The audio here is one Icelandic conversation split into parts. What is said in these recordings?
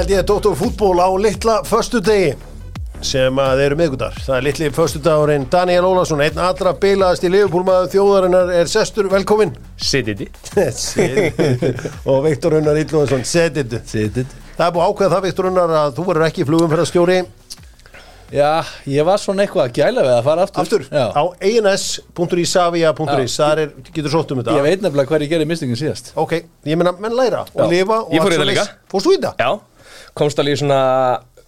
held ég Dóttor fútból á litla förstu degi sem að eru miðgudar. Það er litli förstu dagurinn Daniel Ólason, einn allra bilaðast í liðupúlmaðu þjóðarinnar er sestur, velkomin. Sititi. Og Viktor Unnar Íllúðarsson, setitu. Sittit Það er búið að ákveða það, Viktor Unnar, að þú verður ekki flugumferðarstjóri. Já, ég var svona eitthvað að gæla við að fara aftur. Aftur? Já. á eins.isavia.is, þar er, getur sótt um þetta. Ég veit nefnilega hver ég gerði mistingin síðast. Ok, ég meina, menn læra og Já. lifa og Í í komst alveg í svona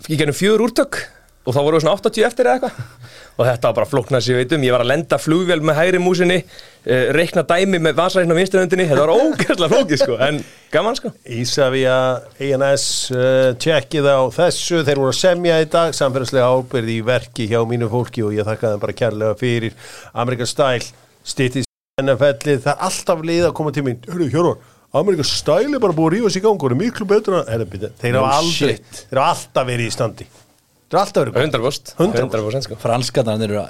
Ég genum fjögur úrtök Og þá voru við svona 80 eftir eða eitthvað. Og þetta var bara flóknað sem ég veit um. Ég var að lenda flugvél með hægri músinni uh, Reikna dæmi með vasarækna vinsturöndinni Þetta var ógæslega flókið sko En gaman sko. Ísafja, ENS, uh, tjekkið á þessu, þeir voru að semja í dag, samfélagslega ábyrði í verki hjá mínu fólki og ég þakka þeim bara kærlega fyrir. Amerikan Style, stýttis NFL-ið, það er alltaf leið að koma til mín, hörru, Hjörvar, Amerikan Style er bara búið að rífa sig í gang og er miklu betur en, herru, byrja, þeir hafa aldrei, þeir hafa alltaf verið í standi, þeir hafa alltaf verið góð. 100% 100%. 100% sko Franskarnar eru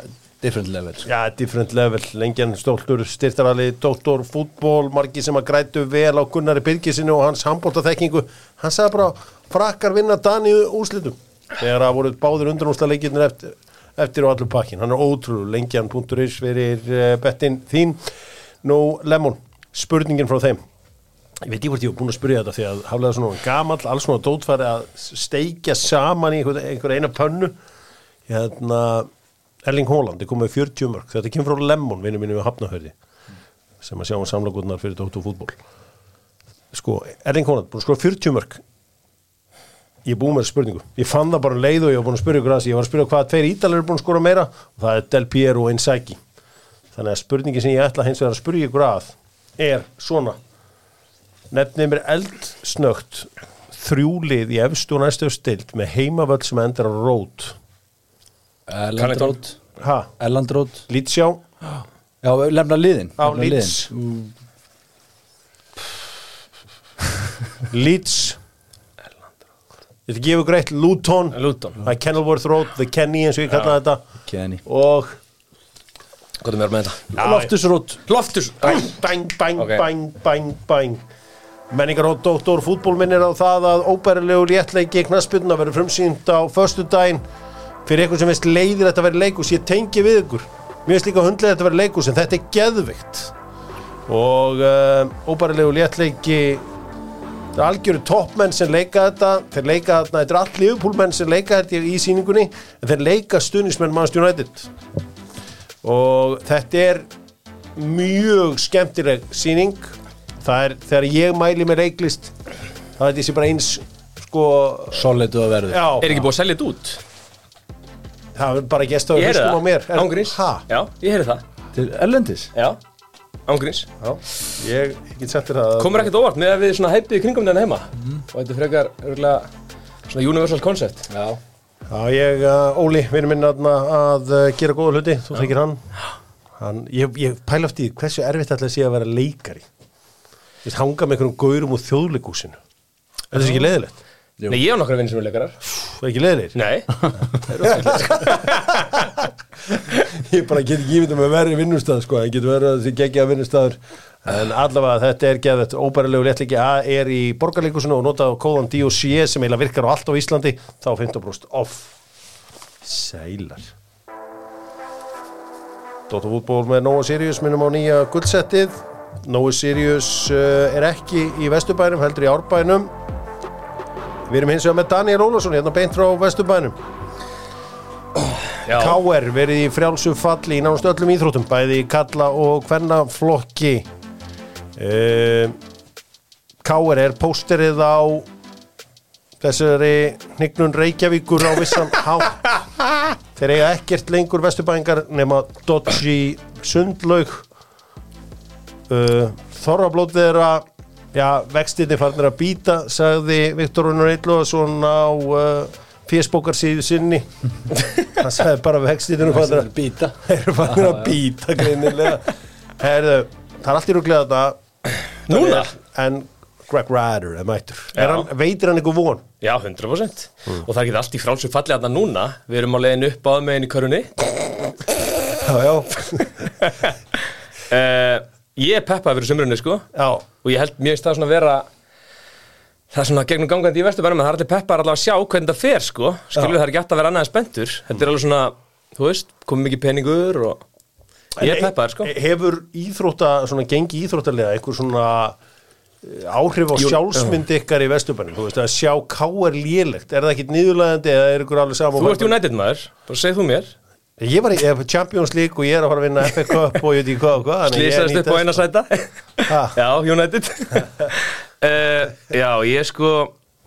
different level sko. Já, different level, lengjan stoltur, styrtarali, doktor, fútból, margi sem að grætu vel á Gunnari Birgisinu og hans handbóltaþekkingu. Hann sagði bara, frakkar vinna Dani úrslitum. Þegar það voru báður undanúsla leikirnir eftir, eftir og allur pakkin. Hann er ótrúlega, lengjan.is fyrir uh, bettin þín. Nú, Lemon, spurningin frá þeim. Ég veit ekki hvort ég hef búin að spyrja þetta því að haflega svona gamall, alls svona dótfæri að steikja saman í einhver, einhver eina pönnu. Hérna, Erling Haaland er komið með 40 mörg þetta kemur frá Lemon, vinnu mínu við Hafnahörði sem að sjá um samlagurnar fyrir Dóttu fútból sko, Erling Haaland, búin að skora 40 mörg ég er búin með spurningu. Ég fann það bara um leið og ég var búin að spyrja ykkur að ég var að spyrja hvaða tveir ídalir eru búin að skora meira. Og það er Del Piero og Inzaghi. Þannig að spurningi sem ég ætla hins vegar að spyrja ykkur að er svona nefnið mér eldsnögt þrjúlið í efstu og næstu stilt með heimavöld sem endur á rót. Erlandrót ha, Erlandrót Lítsjá Já, lemna liðin. Á Nefna Leeds. Leeds. Ég ætla að gefa ykkur eitt. Luton. Luton. Það er Kenilworth Road, The Kenny eins og ég kallaði þetta. Kenny. Og Hvað er mér með þetta? Loftusrót Loftus bang, bang, bang, bang, bang Menningar og doktor fútból minnir á það að óbærilegu léttleiki knasputna verður frumsýnt á förstu daginn fyrir eitthvað sem veist leiðir þetta verið leikus ég tengi við ykkur. Mér veist líka hundlega þetta verið leikus en þetta er geðvikt og uh, óbærilegu léttleiki það er algjöru toppmenn sem leika þetta. Þeir leika þarna, þetta er allt liðupúlmenn sem leika þetta í sýningunni en þeir leika stuðnismenn Manchester United. Og þetta er mjög skemmtileg sýning það er þegar ég mæli með reiklist það er þessi bara eins sko Solidu að verður. Já, Er ekki búið að selja þetta út? það er bara gæst að Ég heyri hlustum á það. mér. Er- Ángríns ha? Já, ég heyri það. Til Erlendis? Já Ángríns Já, ég, ég get sagt þér það Komur ekkert óvart með að við svona hæpið í kringum þennan heima? Og þetta er frekar örgulega Svona universal concept. Já. Já, ég, uh, Óli, vinur minn aðna, að uh, gera góða hluti, þú þekkir hann, hann ég, ég pæla eftir því hversu erfitt ætla að sé að vera leikari veist, hanga með einhverjum gaurum úr þjóðleikúsinu Er það ekki leiðilegt? Jú. Nei, ég hef nokkra vinnir sem er leikarar. Það er ekki leiðilegir? Nei. Það. Ég bara get ekki ímyndum að verri vinnustæð sko, en getur verið að þessi geggja vinnustæður en allavega þetta er geðvett óbærilegu léttliki að er í borgarleikusinu og notað kóðan DOC sem eiginlega virkar á allt á Íslandi. Þá 15% off. Sælar. Dóttar fútból með Nóa Sirius minnum á nýja guldsettið Nóa Sirius uh, er ekki í Vesturbænum, heldur í Árbænum. Við erum hins vegar með Daniel Ólafsson hérna beint frá Vesturbænum. Já. KR verið í frjálsum falli í nánast öllum íþróttum, bæði kalla og hvenna flokki uh, KR er pósterið á þessari hnignun Reykjavíkur á vissan hátt? Þeir eiga ekkert lengur vesturbæðingar nema Dodgy Sundlaug uh, Þorrablót þeirra já, vextinni farnir að býta sagði Viktor Unnar Eilóðsson á uh, fésbókarsíðu sinni. Hann sagði bara vextinni farnir að Býta Þeir eru fannir að býta greinilega. Herðu, það er allt í rúglega þetta Núna? En Greg Ryder er mættur. Er Veitir hann eitthvað von? Já, 100% Og það er ekki allt í frálsum falli að núna. Við erum á leiðin upp á megin í körunni Já, já, uh, Ég er peppað fyrir sumrunni sko. Já. Og ég held stað svona að vera það er svona gegnum gangandi í vesturbænum það er allir peppar allavega að sjá hvernig það fer sko. Skilur það er ekki alltaf að vera annað en spenntur. Þetta er alveg svona, þú veist, komið mikið peningur og ég er peppar sko. Hefur íþrótta, svona gengi íþróttalega einhver svona eh, áhrif á sjálfsmynd ykkar í Vesturbænum? Þú veist að sjá K.R. lélegt er það ekkit niðurlæðandi eða er ykkur alveg saman þú ert United maður, bara segð þú mér Ég var í Champions League og ég er að fara að vinna FA Cup og ég veit ekki hvað og hvað nýt upp á eina sæta. Já, United. Uh, já, ég sko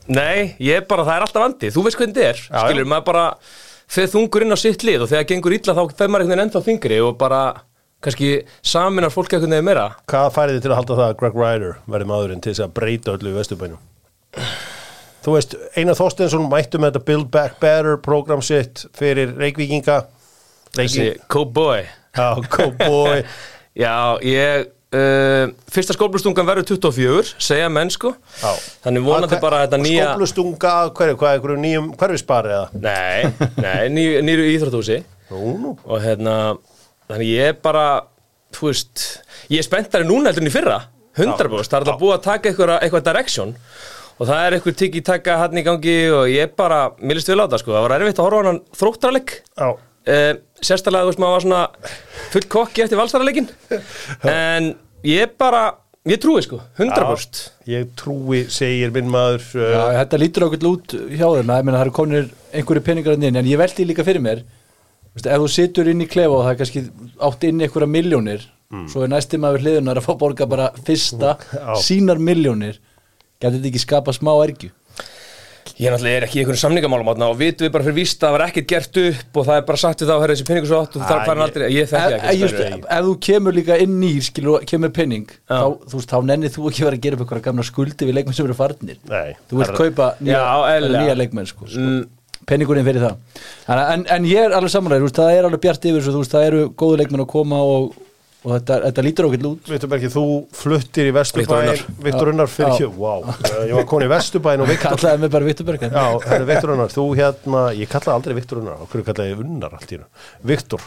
nei, ég er bara, það er alltaf vandi. Þú veist hvernig þetta er, Já, skilur, maður bara þegar þungur inn á sitt lið og þegar gengur illa þá fer maður einhvern veginn ennþá þingri og bara kannski saminar fólk einhvern veginn meira. Hvað færið þið til að halda það að Greg Ryder verði maðurinn til þess að breyta öllu í Vesturbænum? Þú veist, Einar Þorstensson mættu með þetta Build Back Better program sitt fyrir Reykvíkinga þessi cowboy. Já, cowboy. Já, ég uh, Fyrsta skóplustungan verður 24 segja menn sko. Já. Þannig vonandi bara þetta nýja Skóplustunga, hverju, hvað, einhverju nýjum hverfispari eða? Nei, nei, ný, nýru íþróttúsi Nú, nú. Og hérna Þannig ég bara Þú veist Ég er spenntari núna heldur en í fyrra. 100% Það er alltaf búið að taka eitthvað, eitthvað direction. Og það er eitthvað tiki taka hann í gangi Og ég bara Mér líst vel á það sko. Það var erfitt að horfa hann þróttarleik uh, sérstaklega þú veist maður var svona full kokki eftir valsarleikin en ég bara ég trúi sko, 100% ég trúi, segir minn maður uh, Já, þetta lítur okkur út hjá þeim. Ég meina það eru konir einhverju peningar inn en ég veldi líka fyrir mér. Vist, ef þú situr inn í klefa og það er kannski átt inn einhverja miljónir svo er næsti maður hliðunar að fá borga bara fyrsta Já. sínar miljónir getur þetta ekki skapa smá ergju ég náttúrulega er ekki í einhverjum samningamálum þarna og vitum við bara fyrir víst að það var ekkert gert upp og það er bara sagt við þá að herra þessi peningur svo átt og það er farin ég- aldrei, ég þekki ef, just, ekki ef, ef þú kemur líka inn í skilu, kemur penning þá, þú veist, þá nennir þú ekki vera að gera upp eitthvað gamla skuldi við leikmenn sem eru farnir. Nei, þú vilt það er- kaupa nýja, Já, nýja leikmenn sko, sko. Mm. penningurinn fyrir það. En, en ég er alveg samanlega, það er alveg bjart yfir þú það eru góðu leikmenn að koma og, og þetta, þetta lítur okkur út. Vittu Bergi, þú fluttir í Viktor Vesturbæn. Viktor Unnar fyrir Já. hjö, wow Ég var komin í Vesturbæn og Viktor kallaði mig bara það er Viktor Unnar, þú hérna ég kallaði aldrei Viktor Unnar, okkur kallaði ég Unnar allt í hérna Viktor,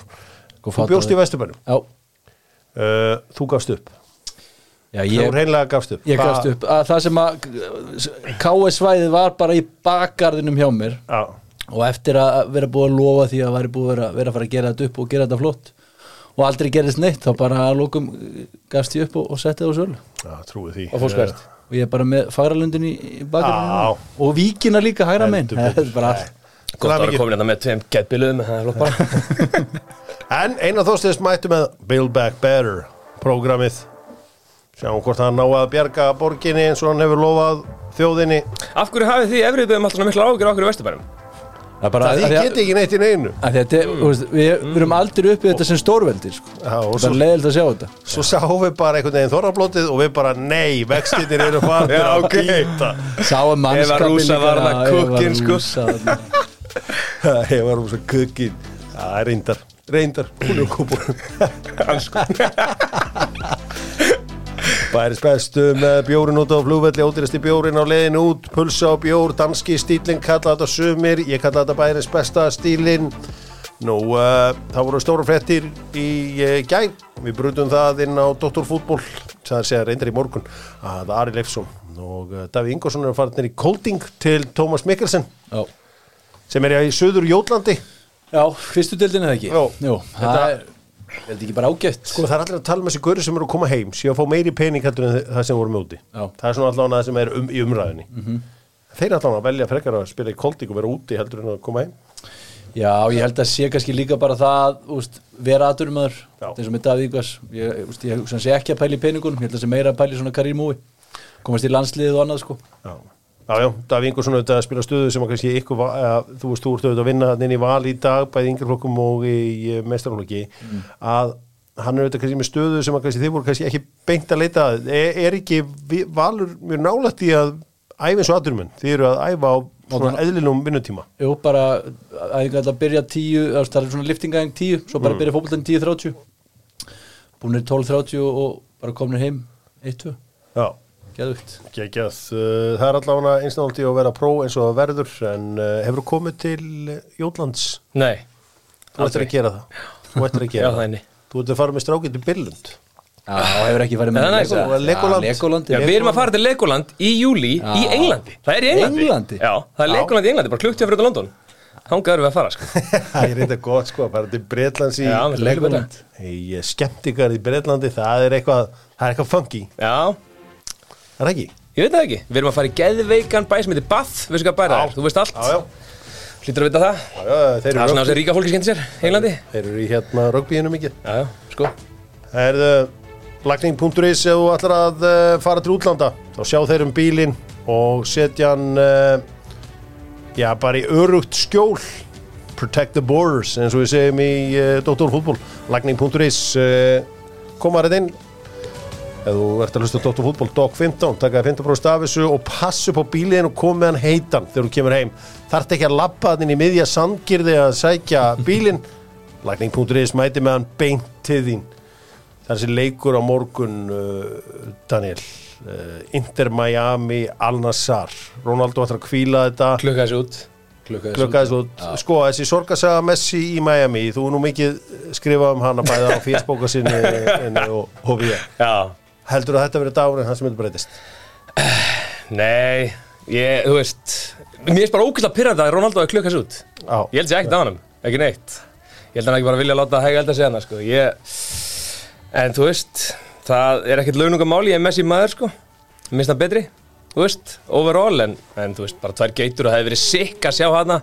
þú bjóst í Vesturbænum? Já, uh, Þú gafst upp, já þú ég, reynlega gafst upp. Ég gafst upp. Að það sem að KS svæðið var bara í bakgarðinum hjá mér. Já, og eftir að vera búið að lofa því að væri búið að vera, vera að fara að gera þetta upp og gera þetta flott og aldrei gerist neitt þá bara lókum gafst ég upp og, og setti það á sölu. Já, trúi því. Og fórskvært og ég er bara með fagralundin í, í bakgarðinu Já. og víkina líka hægra Heldur betur. þetta er bara allt. Vera mikið. komin þetta með tveim það er bara. En Einar Þorsteins mættu með Build Back Better prógramið. Sjáum hvort hann ná að bjarga borginni eins og hann hefur lofað þjóðinni. Af hverju hafið þið efriðböðum alltaf mikla ágjur á okkur í Vesturbænum Það bara Það að því því að- geti ekki neitt í neinu. að því að þetta, þú veist, við, við erum aldrei uppið þetta sem stórveldi sko. Já, og það er leiðilt að sjá þetta. svo sáum við bara einhvern veginn þorrablótið og við bara nei, vextinir eru farin Já, ok. sáum mannskapin Rússa var þarna kukkinn, sko. sko. Ég var um svo kukkin Það er reyndar, reyndar. Hún er kúpur Bæris bestu með bjórin út á flugvelli ódýrasti bjórin á leiðinu út pulsa á bjór, danski stílinn kalla þetta sumir, ég kalla þetta bæris besta stílinn Nú, uh, það voru stóra fréttir í uh, gæn, við brutum það inn á Doktorfútból, það segja reyndar í morgun að Ari Leifsson og uh, Daví Ingvarsson eru farinir í Kolding til Tómas Mikkelsen já, sem er í söður Jótlandi já fyrstu deildin eða ekki? Jó. Jú, Þetta- er er þetta ekki bara ágætt? Sko það er allir að tala með þessi gauri sem eru að koma heim síðan að fá meiri pening heldur en það sem voru mjóti það er svona allan það sem er um, í umræðinni þeir er allan að velja frekar að spila í Kolding og vera úti heldur en að koma heim. Já, ég held að sé kannski líka bara það úst, vera aðurumöður Já. eins og með Davíð Ígvars ég, úst, ég hann sé ekki að pæla í peningunum ég held að sé meira að pæla í svona karriérmúi komast í landsliðið og annað sko. Já, já, já Daví Ingvarsson auðvitað að spila stöðu sem að kannski ykkur, eða, þú veist, þú ert auðvitað að vinna inn í val í dag, bæði yngreflokkum og í mestarflokki að hann er auðvitað kannski með stöðu sem að kannski þið voru kannski ekki beint að leita að. Er, er ekki valur mjög nálægt í að æfa eins og aðdurumenn, þið eru að æfa á svona eðlilegum vinnutíma. Jú, bara að ég ætla að byrja tíu, það er svona liftingaðing tíu, svo bara byrja fótboltan tíu þrjáttjú búinir tólf þrjáttjú og bara komnir heim eitt, tvö, Já, geðugt geggjað Uh, það er allavega einstaklega að vera pró eins og það verður en uh, hefur komið til Jótlands nei, þú ættir að gera það þú ættir að gera það Þú ert að fara með strákið til Billund Já, hefur ekki farið með það Legoland. eða? Legoland. Já, Legoland Já, við erum að fara til Legoland í júli í. Englandi Það er í Englandi Englandi? Já, það er Já. Legoland í Englandi, bara klukktíða fyrir London Hangað erum við að fara sko. Það er reynda gott sko, bara til Breitlands í það Legoland. Í skemmtikar í Breitlandi, það er eitthvað það er eitthvað funky, Já, það er ekki? Ég veit það ekki. Við erum að fara í geðveikan bæ sem heitir Bath. Veistu hvað bæra það er, þú veist allt? Já, já, Hlýtur að vita það? Já, já þeir Það er eru svona rugby- sem ríka fólki skemmti sér, Englandi. þeir eru í hérna rugbyinu mikið. Já, já, sko. Það er lagning.is ef þú ætlar að uh, fara til útlanda. Þá sjá þeir um bílinn og setja hann uh, já, bara í örugt skjól. Protect the borders eins og við segjum í uh, Dr. Fútból lagning.is uh, koma þetta inn ef þú ert að hlusta Dr. Fútból Dog 15, taka 15% af þessu og passu på bílinn og með hann heitan þegar þú kemur heim þarft ekki að lappa hann inn í miðja sandgirði að sækja bílinn lagning.is mæti með hann beint til þín þessi leikur á morgun, uh, Daniel. Uh, Inter Miami, Al Nassar. Ronaldo ætlar að kvíla þetta. Klukka þessu út Klukkaði svo. Sko, þessi sorgasaga Messi í Miami, þú nú mikið skrifað um hana bæða á fésbóka sinni inni og, og við. Já, Heldur að þetta verið dagurinn hans sem vil breytist? nei, ég, þú veist Mér er bara ógæslega pyrrandi að Ronaldo er klukka þessu út Já. Ég held sér ekkert á hann, ekki neitt Ég held að hann ekki bara vilja láta hæga elda sig hana sko. ég... En þú veist Það er ekkert launungamáli, ég er Messi maður sko. Mér finnst það betri Þú veist, overall En, en þú veist, bara tvær geitur og það hefði verið sikk að sjá hana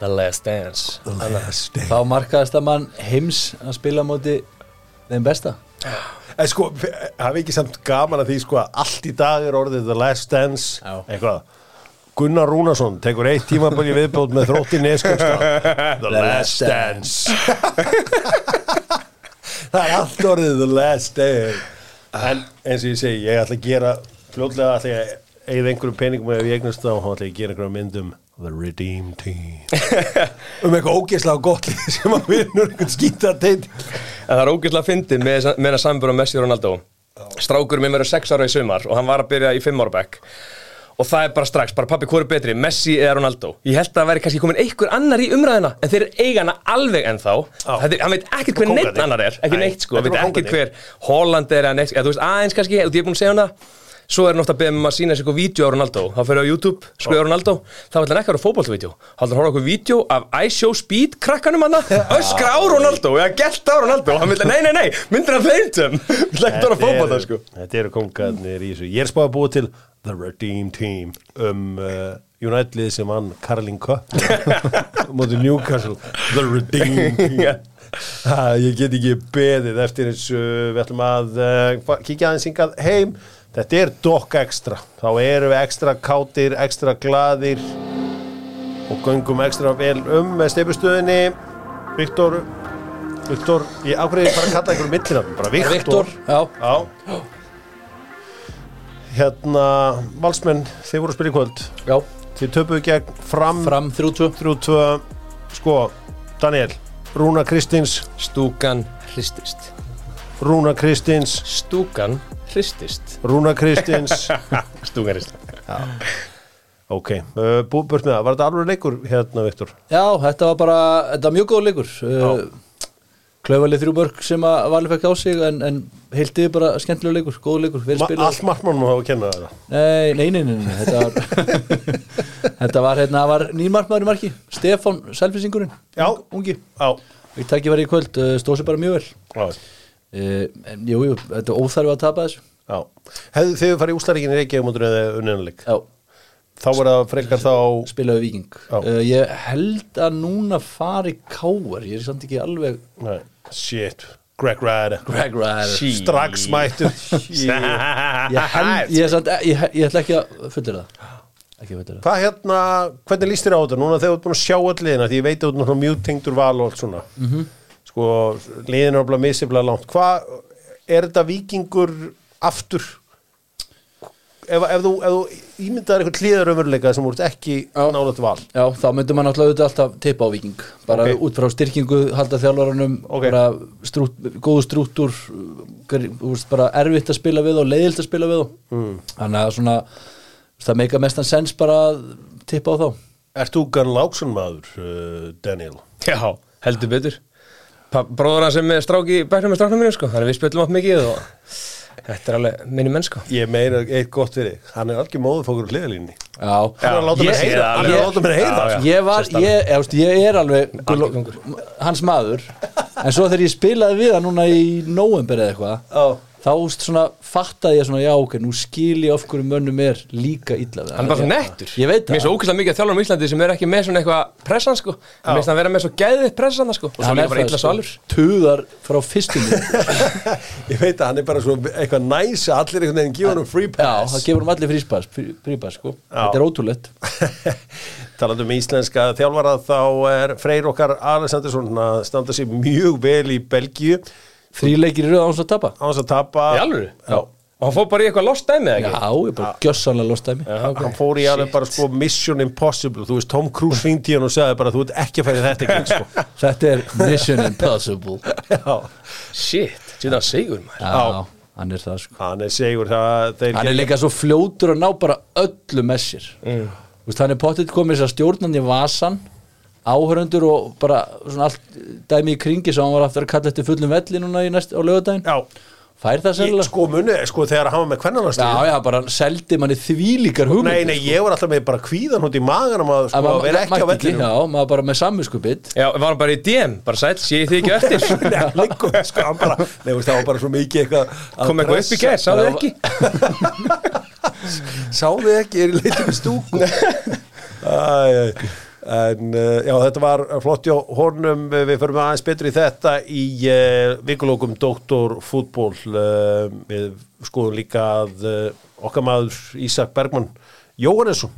The Last Dance Last day. Þá markaðist að mann heims að spila á móti þeim besta En sko, hafi ekki samt gaman að því sko að allt í dag er orðið The Last Dance, Já. eitthvað. Gunnar Rúnarsson tekur eitt tímaböli viðbót með þrótti neskjömstra. The Last Dance. Það er allt orðið The Last Day. En eins og ég segi, ég ætla að gera, fljótlega ætla ég að eigða einhverjum peningum ef ég eignast þá, þá ætla ég að gera einhverjum myndum The Redeem Team. um eitthvað ógeðslega gott lið sem að vinur einhvern skýta teit. En það er ógeðslega fyndið með, með að sambur á Messi og Ronaldo. Strákur minn verður 6 ára í sumar og hann var að byrja í 5 ára bekk. Og það er bara strax, bara pappi, hvað er betri, Messi eða Ronaldo? Ég held að það væri kannski komin einhver annar í umræðina en þeir eiga hana alveg ennþá. Er, hann veit ekkert hver neitt annar er ekki Nei, neitt sko, hann veit eru ekkert hver Holland er eða neitt, eða þú veist aðeins kannski, þú er búin að segja hana svo er hann ofta að beða um að sína sér eitthvað vídeo á Ronaldo. Þá fyrir á YouTube, skrifa Ronaldo. Þá vil hann ekki vera fótballvídeó, þá vil hann horfa okkur vídeo af I Show Speed krakkanum hann öskra á Ronaldo, eða gelt á Ronaldo. Hann vil, nei, nei, nei, myndir hann fleitum vil ekki vera fótballta, sko. Þetta eru kongarnir í þessu. Ég er spáð að búa til The Redeem Team um uh, United sem vann Carling Cup. Mútið Newcastle. The Redeem Team. Ég get ekki beðið eftir þessu. Við ætlum að uh, kíkja aðeins hingað heim Þetta er Doc Extra þá erum við ekstra kátir, ekstra glaðir og göngum ekstra vel um með steipustöðinni Viktor Viktor, ég ákveði bara að kalla einhverjum millinafn bara Viktor, Viktor, já, Já. Hérna, valsmenn, þið voru að spila í kvöld. Já, Þið töpuðu gegn fram, fram 3-2 3-2 Sko, Daniel Rúna Kristins. Stúkan hristist Rúna Kristins. Stúkan hristist. Rúna Kristins. Stúkan hristist. Ok, uh, bú, burt með það Var þetta alveg leikur hérna, Viktor? Já, þetta var bara, þetta var mjög góð leikur. Uh, Klauvalið þrjú mörg sem að Valur fekk á sig en, en heiltið bara skemmtilega leikur, góð leikur vel Ma spilað. allt markmannum hafa að kenna það Nei, nei, nei, nei, nei, þetta var Þetta var, hérna, var nýmarkmaður í marki Stefán Selfisingurinn Já. Ungi, Já, við takki var í kvöld, uh, stóð sér bara mjög vel. Já, uh, en, Jú, þetta er óþarfi að tapa þessu. Já. Hefðu þið farið í úslaríkin í Reykjavík mútur eða unniðanleik Já, Þá var það frekar þá spilaði Víking. Já. uh, Ég held að núna fari káar, ég er samt ekki alveg Nei, Shit, Greg Ryder. Greg Ryder. Strax mættur. Ég, held, ég, ég, ég ætla ekki að fullir það. Hvað hérna, hvernig líst þér á þetta? Núna þegar þú ert búin að sjá liðina? Því ég veit að þú ert mjög tengdur val og allt svona. Mhm. Sko, liðina er alveg misiflega langt Hvað, er þetta vikingur aftur? Ef, ef þú, ef þú ímyndaðar eitthvað hliðaröfurleika sem voru ekki Já. nálægt val Já, þá myndum maður náttúrulega auðvitað alltaf tippa á Víking bara Ok. út frá styrkingu, halda þjálfarunum Ok. bara strút, góðu strúttur bara erfitt að spila við og leiðilt að spila við mm. þannig að svona það meika mestan sens bara að tippa á þá Ert þú Gunn Láksson maður, uh, Daniel? já, heldur betur bróður hann sem er stráki í bæknum með stráknum mínu sko. Þannig við spjöllum átt mikið og Þetta er alveg minni menn sko. Ég meina eitt gott fyrir. Hann er algjör móðufókur á hliðalínni Já, Hann er að láta mér heyra Hann er að láta mér heyra já. ég var, ég, ég, veist, ég er alveg hans maður. En svo þegar ég spilaði við hann núna í november eða eitthvað. Þá úst, svona, fattaði ég svona já ok, nú skil ég of hverju mönnum er líka illa við Hann er bara svo nettur. Ég veit Mér er það. svo ókvæslega mikið að þjálfum í Íslandi sem er ekki með svona eitthvað pressan sko. Mér finnst hann vera með svo gæðið pressan sko. Og svo Hann líka er bara það, illa sko. svalur. Tuðar frá fyrstunni Ég veit að hann er bara svo eitthvað næs að allir einhvern veginn gefa hann free já, pass. það gefur um allir fríspass frípass sko, þetta er ótrúlegt. Talandi um íslenska þjálfara þá er Freyr okkar Alessandarsson að standa sér mjög vel í Belgíu þrýleikir eru áns að tapa. Á þess að tapa. Í alvöru? Já. Og hann fór bara í eitthvað lost dæmi eða já, ekki? ég bara gjössanlega lostæmi hann fór í alveg bara sko Mission Impossible. Þú veist Tom Cruise ringdi hann og sagði bara þú ert ekki að færi þetta ekki sko. þetta er Mission Impossible. Já. Shit, þetta er segur maður. Já, hann er það sko. Hann er segur það þeir hann er líka svo fljótur að ná bara öllu með sér. Mm. Vist, hann er pottitt komið að stjórnandi vasan áhörundur og bara svona allt dæmi í kringi sem hann var aftur að kalla eftir fullum velli núna í næst, á lögadaginn Já. fær það sennilega sko muni, sko þegar hann var með kvennanastlið já, já, bara seldi manni þvílíkar hugmynd Nei, nei, ég var alltaf með bara kvíðan út í maganum að sko, að vera ekki á vellinum já, maður bara með samvinskubitt Já, var hann bara í DM, bara sæll, sé ég þið ekki eftir Nei, líka, sko, hann bara Nei, veist, það var bara svo mikið eitthvað að Kom eitthvað upp í gær, sáðu ekki? Sáðu ekki, er í leitum stúku Æ, æ, En uh, já, þetta var flott hjá honum, við förum aðeins betur í þetta í uh, vikulókum Doktor fútból uh, við skoðum líka að okkar maður Ísak Bergmann Jóhannesson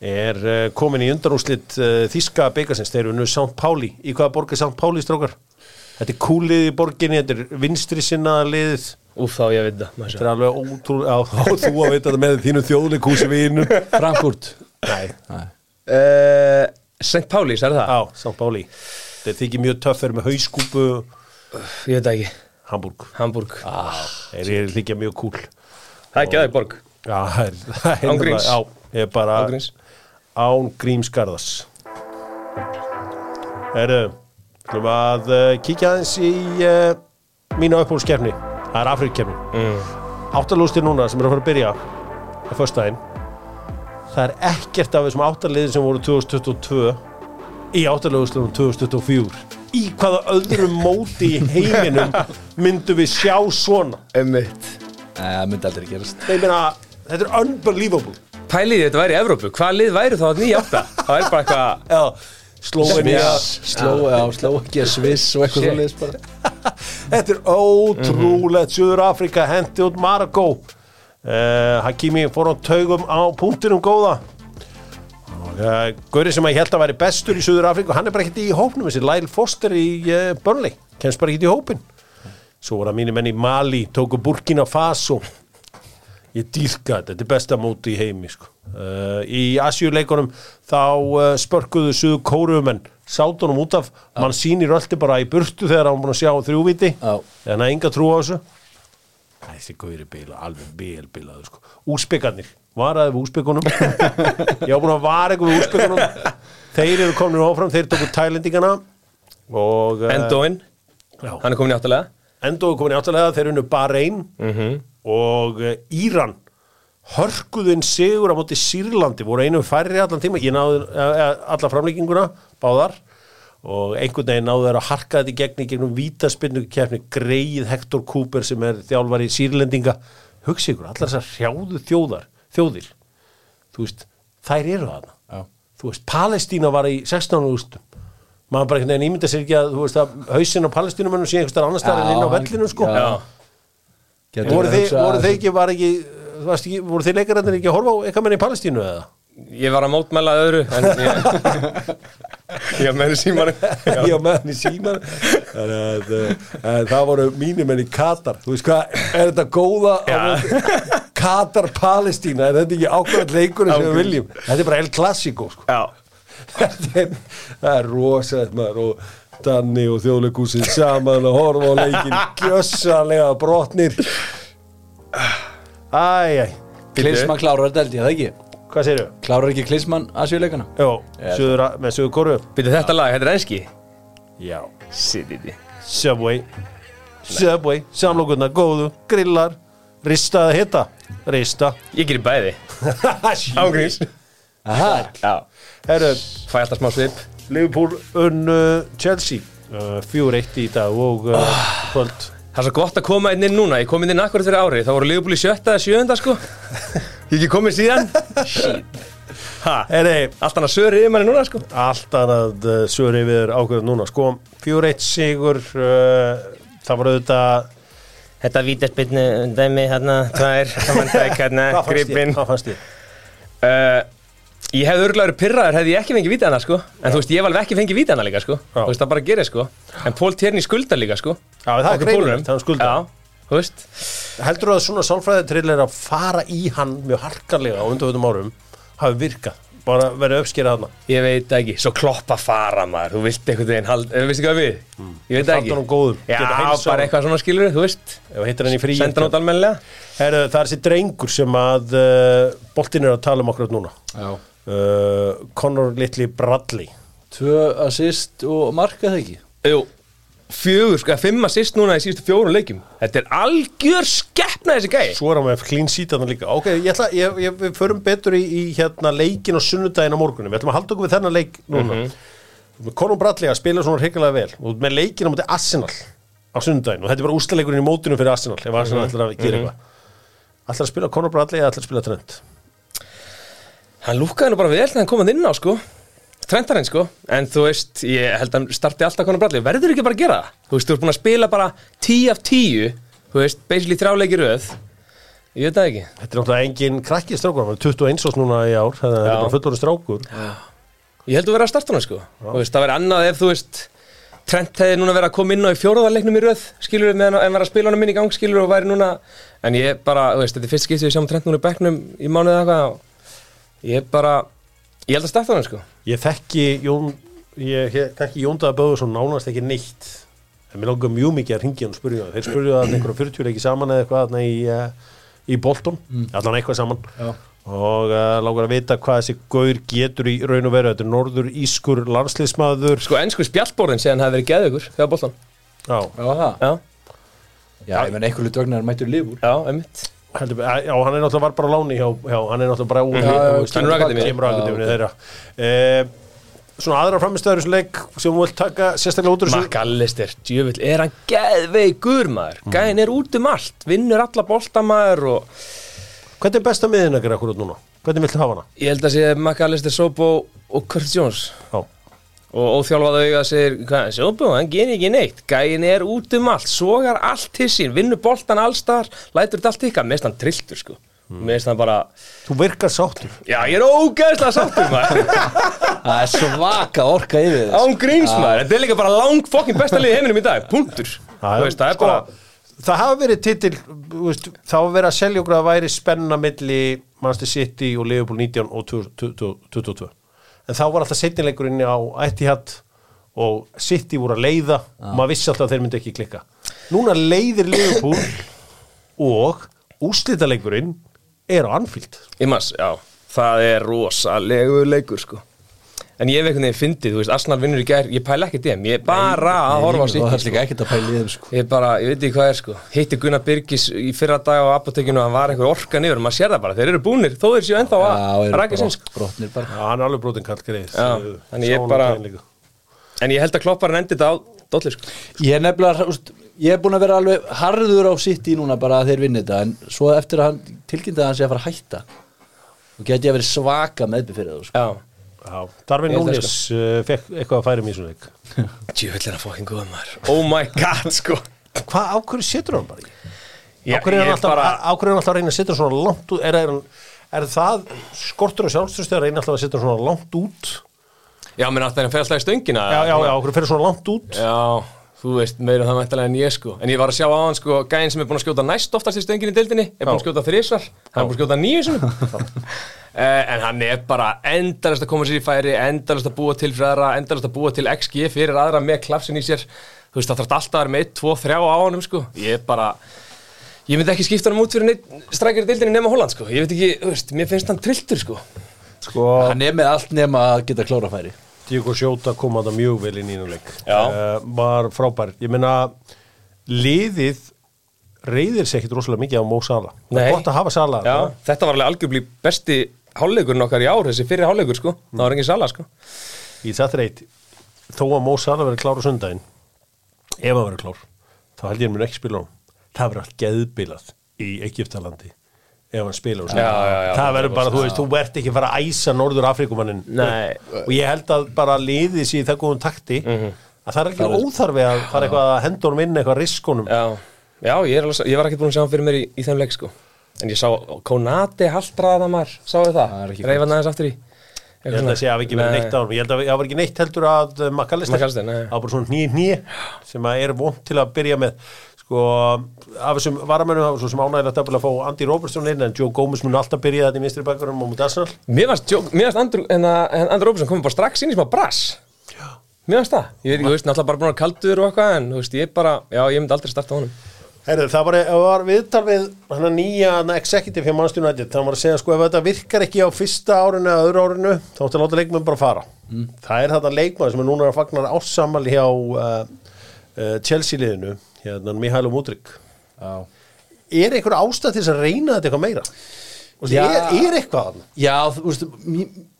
er komin í undanúslit uh, Þíska byggasins, þeir eru nú St. Páli í hvaða borg er St. Páli strókar? Þetta er kúlið í borginni, þetta er vinstri sinna liðið Úf, þá ég veit það Þetta er alveg ótrúlega, á, þú að veit þetta með þínu þjóðleikúsi vinum. Frankfurt Nei, Nei. Uh, St. Paulis, er það? á, St. Páli. Þetta þykir mjög töff, eru með hauskúpu, Ég veit það ekki Hamburg. Hamburg Þeir eru þykja mjög kúl. Það er ekki aðeins borg Já, það er, það er Án gríns. Já, ég er bara Án gríns. án grímskarðas. Herru, ætlum að uh, kíkja aðeins í uh, mína upphólskefni. Það er Afrikkefni. mm. Áttalústir núna sem eru að fara að byrja á föstudaginn það er ekkert af þessum áttaliðin sem voru 2022 í áttalústunum 2024 í hvaða öðrum móti í heiminum myndum við sjá svona? Emmitt Nei, það myndi aldrei gerast. Nei, meina, þetta er unbelievable. Pælið þetta væri í Evrópu, hvað lið væri þá að nýja átta? Það er bara eitthvað Já, Slovenia Sló, já, sló ekki að Sviss og eitthvað Þetta er ótrúlegt. Suður Afrika hendi út Marokko uh, Hakimi fór á taugum á punktinum góða. Uh, Gauri sem að ég held að væri bestur í Suður Afrika hann er bara ekkert í hópnum. Þessi Lyle Foster í uh, Burnley kemst bara ekkert í hópin svo voru að mínir menn í Mali tóku Burkina Faso. Ég dýrka þetta, þetta er besta móti í heimi sko. í Asjuleikunum þá spörkuðu suðu kóruumenn sátunum út af. Mann sýnir öllu bara í burtu þegar hann búin að sjá þrjúviti en það er enga trú á þessu þessi góðir bila, alveg vel bilaðu sko. úsbyggarnir, varaði við úsbyggunum. Ég var búin að vara eitthvað við úsbyggunum. Þeir eru komin áfram, þeir tóku tælendingana og uh, Endóin, já, hann er komin í áttalega. Endo er komin í áttalega, þeir unnu Bahrein mm og uh, Íran hörkuðin sigur á móti Sýrlandi voru einu færri allan tíma. Ég náði uh, alla framlegginguna báðar og einhvern veginn náðu þeir að harka þetta í gegn í gegnum vítaspinnu keppni greið Hector Cooper sem er þjálfari Sýrlendinga hugsi ykkur, allar þessar hrjáðu þjóðar þjóðir, þú veist þær eru þarna, Já. þú veist Palestína var í 16. úrstum maður bara einhvern veginn ímynda sér ekki að þú veist að hausinn á Palestínumönnum sé einhvers staðar annars staðar en inn á vellinu sko voru hugsa þið ekki, var ekki, ekki voru þið leikararnir ekki að horfa á eitthvað menn í Palestínu eða? Ég var að mótmæla öðru En ég Ég meðri símanu Já, með hann í síman Þannig að uh, það voru mínir menn í Katar. Þú veist hvað, er þetta góða á móti- Katar Palestína er þetta ekki ákveðan leikurinn sem við viljum? Þetta er bara El Clasico sko. Já, Þetta er, það er rosalegt maður og Danni og þjóðleikúsin saman að horfa á leikin gjössalega brotnir. Æj, æj Klinsmann klárar þetta held ég, það ekki Hvað segirðu? Klárar ekki Klinsmann Asjuleikana Jó, suður, með suður kóru byrju þetta lag, þetta er enski? Já. Sititi Subway. Subway, samlokurna góðu, grillar Rista eða hitta Rista. Ég gerir bæði. Ángríns Aha, Herru, Fæ alltaf smá svip. Liverpool unnu Chelsea. Uh, 4-1 í dag og uh, kvöld. Það er svo gott að koma inn inn núna, ég kom inn inn akkurat fyrir ári þá voru Liverpool í sjötta eða sjöunda sko Ég ekki komið síðan. Ha, Herri, allt hann að söri yfir manni núna sko? Allt annað uh, sögur yfir ákveður núna sko, 4-1 sigur uh, það var auðvitað Þetta vítaspinnu dæmi hérna, tvær, saman dæk hérna, gripinn. Hvað fannst þér? uh, Ég hefði örglaður pyrraður hefði ég ekki fengið vítana sko. En þú veist, ég hef alveg ekki fengið vítana líka sko. Já. Þú veist, það bara gerir sko. En Pól Tjerni skuldar líka sko. Já, það er greinilegt, Pólunum. hann skuldar. Þú veist Heldur þú að svona sálfræðitrill er að fara í hann mjög harkarlega á undanvöldum árum hafi virkað, bara verið uppskerað hana Ég veit það ekki, svo kloppa fara maður. Þú vilt einhvern veginn hald, eh, veistu hvað við? Ég veit ekki. góðum, Já, bara eitthvað svona skilur, þú veist. Ef hittir hann í frí Senda hann út almennilega. Herru, það er þessi drengur sem að uh, boltin er að tala um okkur núna. Já. Uh, Conor Little Bradley. Tvö assist og marka það ekki? Jú, fjögur, sko, fimm assist núna í síðustu fjórum leikjum. Þetta er algjör skeppna þessi gæi. Svo er hann með sheet að líka. Ok, ég ætla, ég, ég, við förum betur í, í hérna leikin og sunnudaginn á morgunum Við ætlum að halda okkur við þennan leik núna. Mm -hmm. Conor Bradley að spila svona hrigalega vel. Og með leikin á móti Arsenal á sunnudaginn. Og þetta er bara úslaleikurinn í mótunum fyrir Arsenal ef Arsenal ætlar að gera eitthvað. Ætlar að spila Conor Bradley eða ætlar að spila Trent? Hann lúkaði nú bara vel þegar hann komað inn á, sko Trentarinn, sko. En þú veist, ég held að starti alltaf konar bralli. Verður ekki bara að gera það? Þú veist, þú ert búin að spila bara 10 af 10 Þú veist, basically þrjáleiki röð. Ég veit það ekki. Þetta er náttúrulega engin krakki strákur, hann er 21 ás núna í ár þannig að þetta er Já. bara fullorinn strákur Ég held að vera að starta hana, sko. Þú veist, það verður annað ef, þú veist Trent hefði núna verið að koma inn á í fjóruðarleiknum í röð skilur við meðan en var að spila honum inn í gang skilur og væri núna. En ég bara, þú veist, þetta er fyrst skiptið við sjáum Trent núna í bekknum í mánuðið eitthvað og ég bara, ég held að starta hann sko. Ég þekki Jón ég þekki Jóndaða Böðursson nánast ekki neitt. En mér langar mjög mikið að ringja hann og spurja það. Þeir spurja það einhverja 40 leiki saman eða eitthvað í, uh, í Bolton. Allan eitthvað saman. Já. og uh, langar að vita hvað þessi gaur getur í raun og veru, þetta er norður ískur landsliðsmaður. Sko, ennsku spjallborðin séðan hafi verið geðugur þegar boltan já, Já, Já, Já, ég menn einhver hlut vegna er mættur lífur já, einmitt heldur, eh, já, hann er náttúrulega var bara á láni hjá, hjá hann er náttúrulega bara úr kemur úr kemur úr akademíunni þeirra uh, svona aðra framistöður þessu leik sem þú vilt taka sérstaklega út úr þessu McAllister, djöfull, er hann geðveikur maður? Gæðin er út um allt, vinnur alla boltamaður og hvernig er besta miðin að gera akkur út núna? hvernig viltu hafa hana? ég held að sé McAllister, Sobo og Kurt Jones. Já. Og óþjálfað auga segir, hvað, Sobo, hann genið ekki neitt. Gæðin er út um allt, sogar allt til sín, vinnur boltan allstar lætur þetta allt ykkar, mest hann trilltur sko. Mest hann bara, þú virkar sáttur. Já ég er ógeðslega sáttur maður. Það er svaka orka yfir þess án gríns maður, þetta er líka bara lang fokkin besta liði í heiminum í dag, punktur. Þú veist, það er sko, bara það hafa verið titil veist, það hafa verið að selja okkur að væri spenna milli Manchester City og Liverpool 19 og 22 en þá var alltaf setnileikurinn á Etihad og City voru að leiða. Og maður vissi alltaf að þeir myndi ekki klikka. Núna leiðir Liverpool og úslitaleikurinn er á Anfield. Í mass, já, það er rosalegu leikur sko En ég hef einhvern veginn fyndið, þú veist, Arsenal vinnur í gær, ég pæla ekki dem, ég er bara að horfa á Og það sitt er líka ekkert að pæla í þeim sko. Ég er bara, ég veit ekki hvað er sko. Hitti Gunnar Birgis í fyrra dag á apotekinu hann var einhver orka niður, maður sér það bara, þeir eru búnir þó þeir séu ennþá að rækja sinn sko. brott- brotnir bara. Já, hann er alveg brotin kall greið Já, þannig ég bara- En ég held að klopparinn endi þetta á dolli sko. Ég er nefnilega, úst, ég er búin að vera alveg harður á sitt í núna bara að þeir vinni þetta en svo eftir að hann tilkynnti að hann sé að fara að hætta og geti að vera svaka meðbyr fyrir það sko. Darvin Núnes uh, fekk eitthvað að færa mér í svona leik. Djúvill er að fokkin góða maður. Oh my god sko. Hvað ákveður setur hann bara í? Ákveður hann alltaf, hann alltaf að reyna að setja hann svona langt út? Er, er, er það skortur og sjálfstöðst að reyna alltaf að setja hann svona langt út? Já, menn að það er að fer alltaf í stöngina Já, já, já, ákveður fyrir svona langt út? Já, þú veist, meira það mættilega en ég sko. En ég var að sjá á hann sko, gæðin sem er búin að skjóta næst oftast í stöngin í deildinni Er búin að skjóta þrísvar, hann er búin að skjóta nýju sinum En hann er bara endalast að koma sér í færi Endalast að búa til fyrir aðra Endalast að búa til XG fyrir aðra með klapsin í sér. Þú veist, það þarf alltaf að vera með 1, 2, 3 á honum sko. Ég er bara Ég myndi ekki skipta hann út fyrir í deildinni nema Holland sko. Ég veit ekki, þú veist, mér finnst hann trilltur sko. Sko, Hann er með allt nema að geta klárafæri Diego Sjóta kom að það mjög vel inn í nýjum leik. Já. uh, var frábær. Ég meina liðið reyðir sér ekkit rosalega mikið á Mó Sala er gott að hafa Sala þetta var alveg algjörblí besti hálfleikurinn okkar í ár, þessi fyrir hálfleikur sko. Það var engin sala sko. Í það reyt þó að Mó Sala verið klár á sundaginn ef hann verið klár þá held ég að mun ekki spila á hann það verið allt geðbilað í Egyptalandi ef hann spila á Já, já, já, það verður bara, þú veist, þú ert ekki að fara að æsa Norður Afrikumannin Nei. og ég held að bara liðið sér í það góðum takti að það er ekki óþarfi að fara eitthvað að henda honum inn eitthvað riskonum Já, já ég, er alveg, ég var ekki búin að sjá hann fyrir mér í, í þeim leik sko. En ég sá Konati haldraða maður, sáu þið Það? Það? er ekki Reyfa aðeins aftur í. Ég held að sé að ekki verið neitt á hann Ég held að það var ekki neitt heldur að Makalister McAllister, nei. Það var bara svona nýj nýj sem að er vond til að byrja með sko, af þessum varamönnum það var svo sem ánægilegt að byrja að fá Andy Robertson inn en Joe Gómez mun alltaf byrja þetta í minstri bakverðum og mútið Arsenal. Mér að Andrew Robertson komið bara strax inn í smá brass. Mér varst það, ég veit ekki, þú veist, náttúrulega bara búin að kaldur og eitthvað En þú veist, ég bara, já, ég myndi aldrei starta honum. Herðu, það var, var viðtal við hann að nýja executive hjá Manchester United. Það var að segja sko ef þetta virkar ekki á fyrsta árinu eða öðru árinu þá ætti að láta leikmenn bara fara. Það er þetta leikmann sem er núna að fagnar ássamali hjá uh, uh, Chelsea liðinu hérna Mihailo Mudrik er einhver ástæð til þess að reyna þetta eitthvað meira og Já. er, er eitthvað þarna? Já þú veist,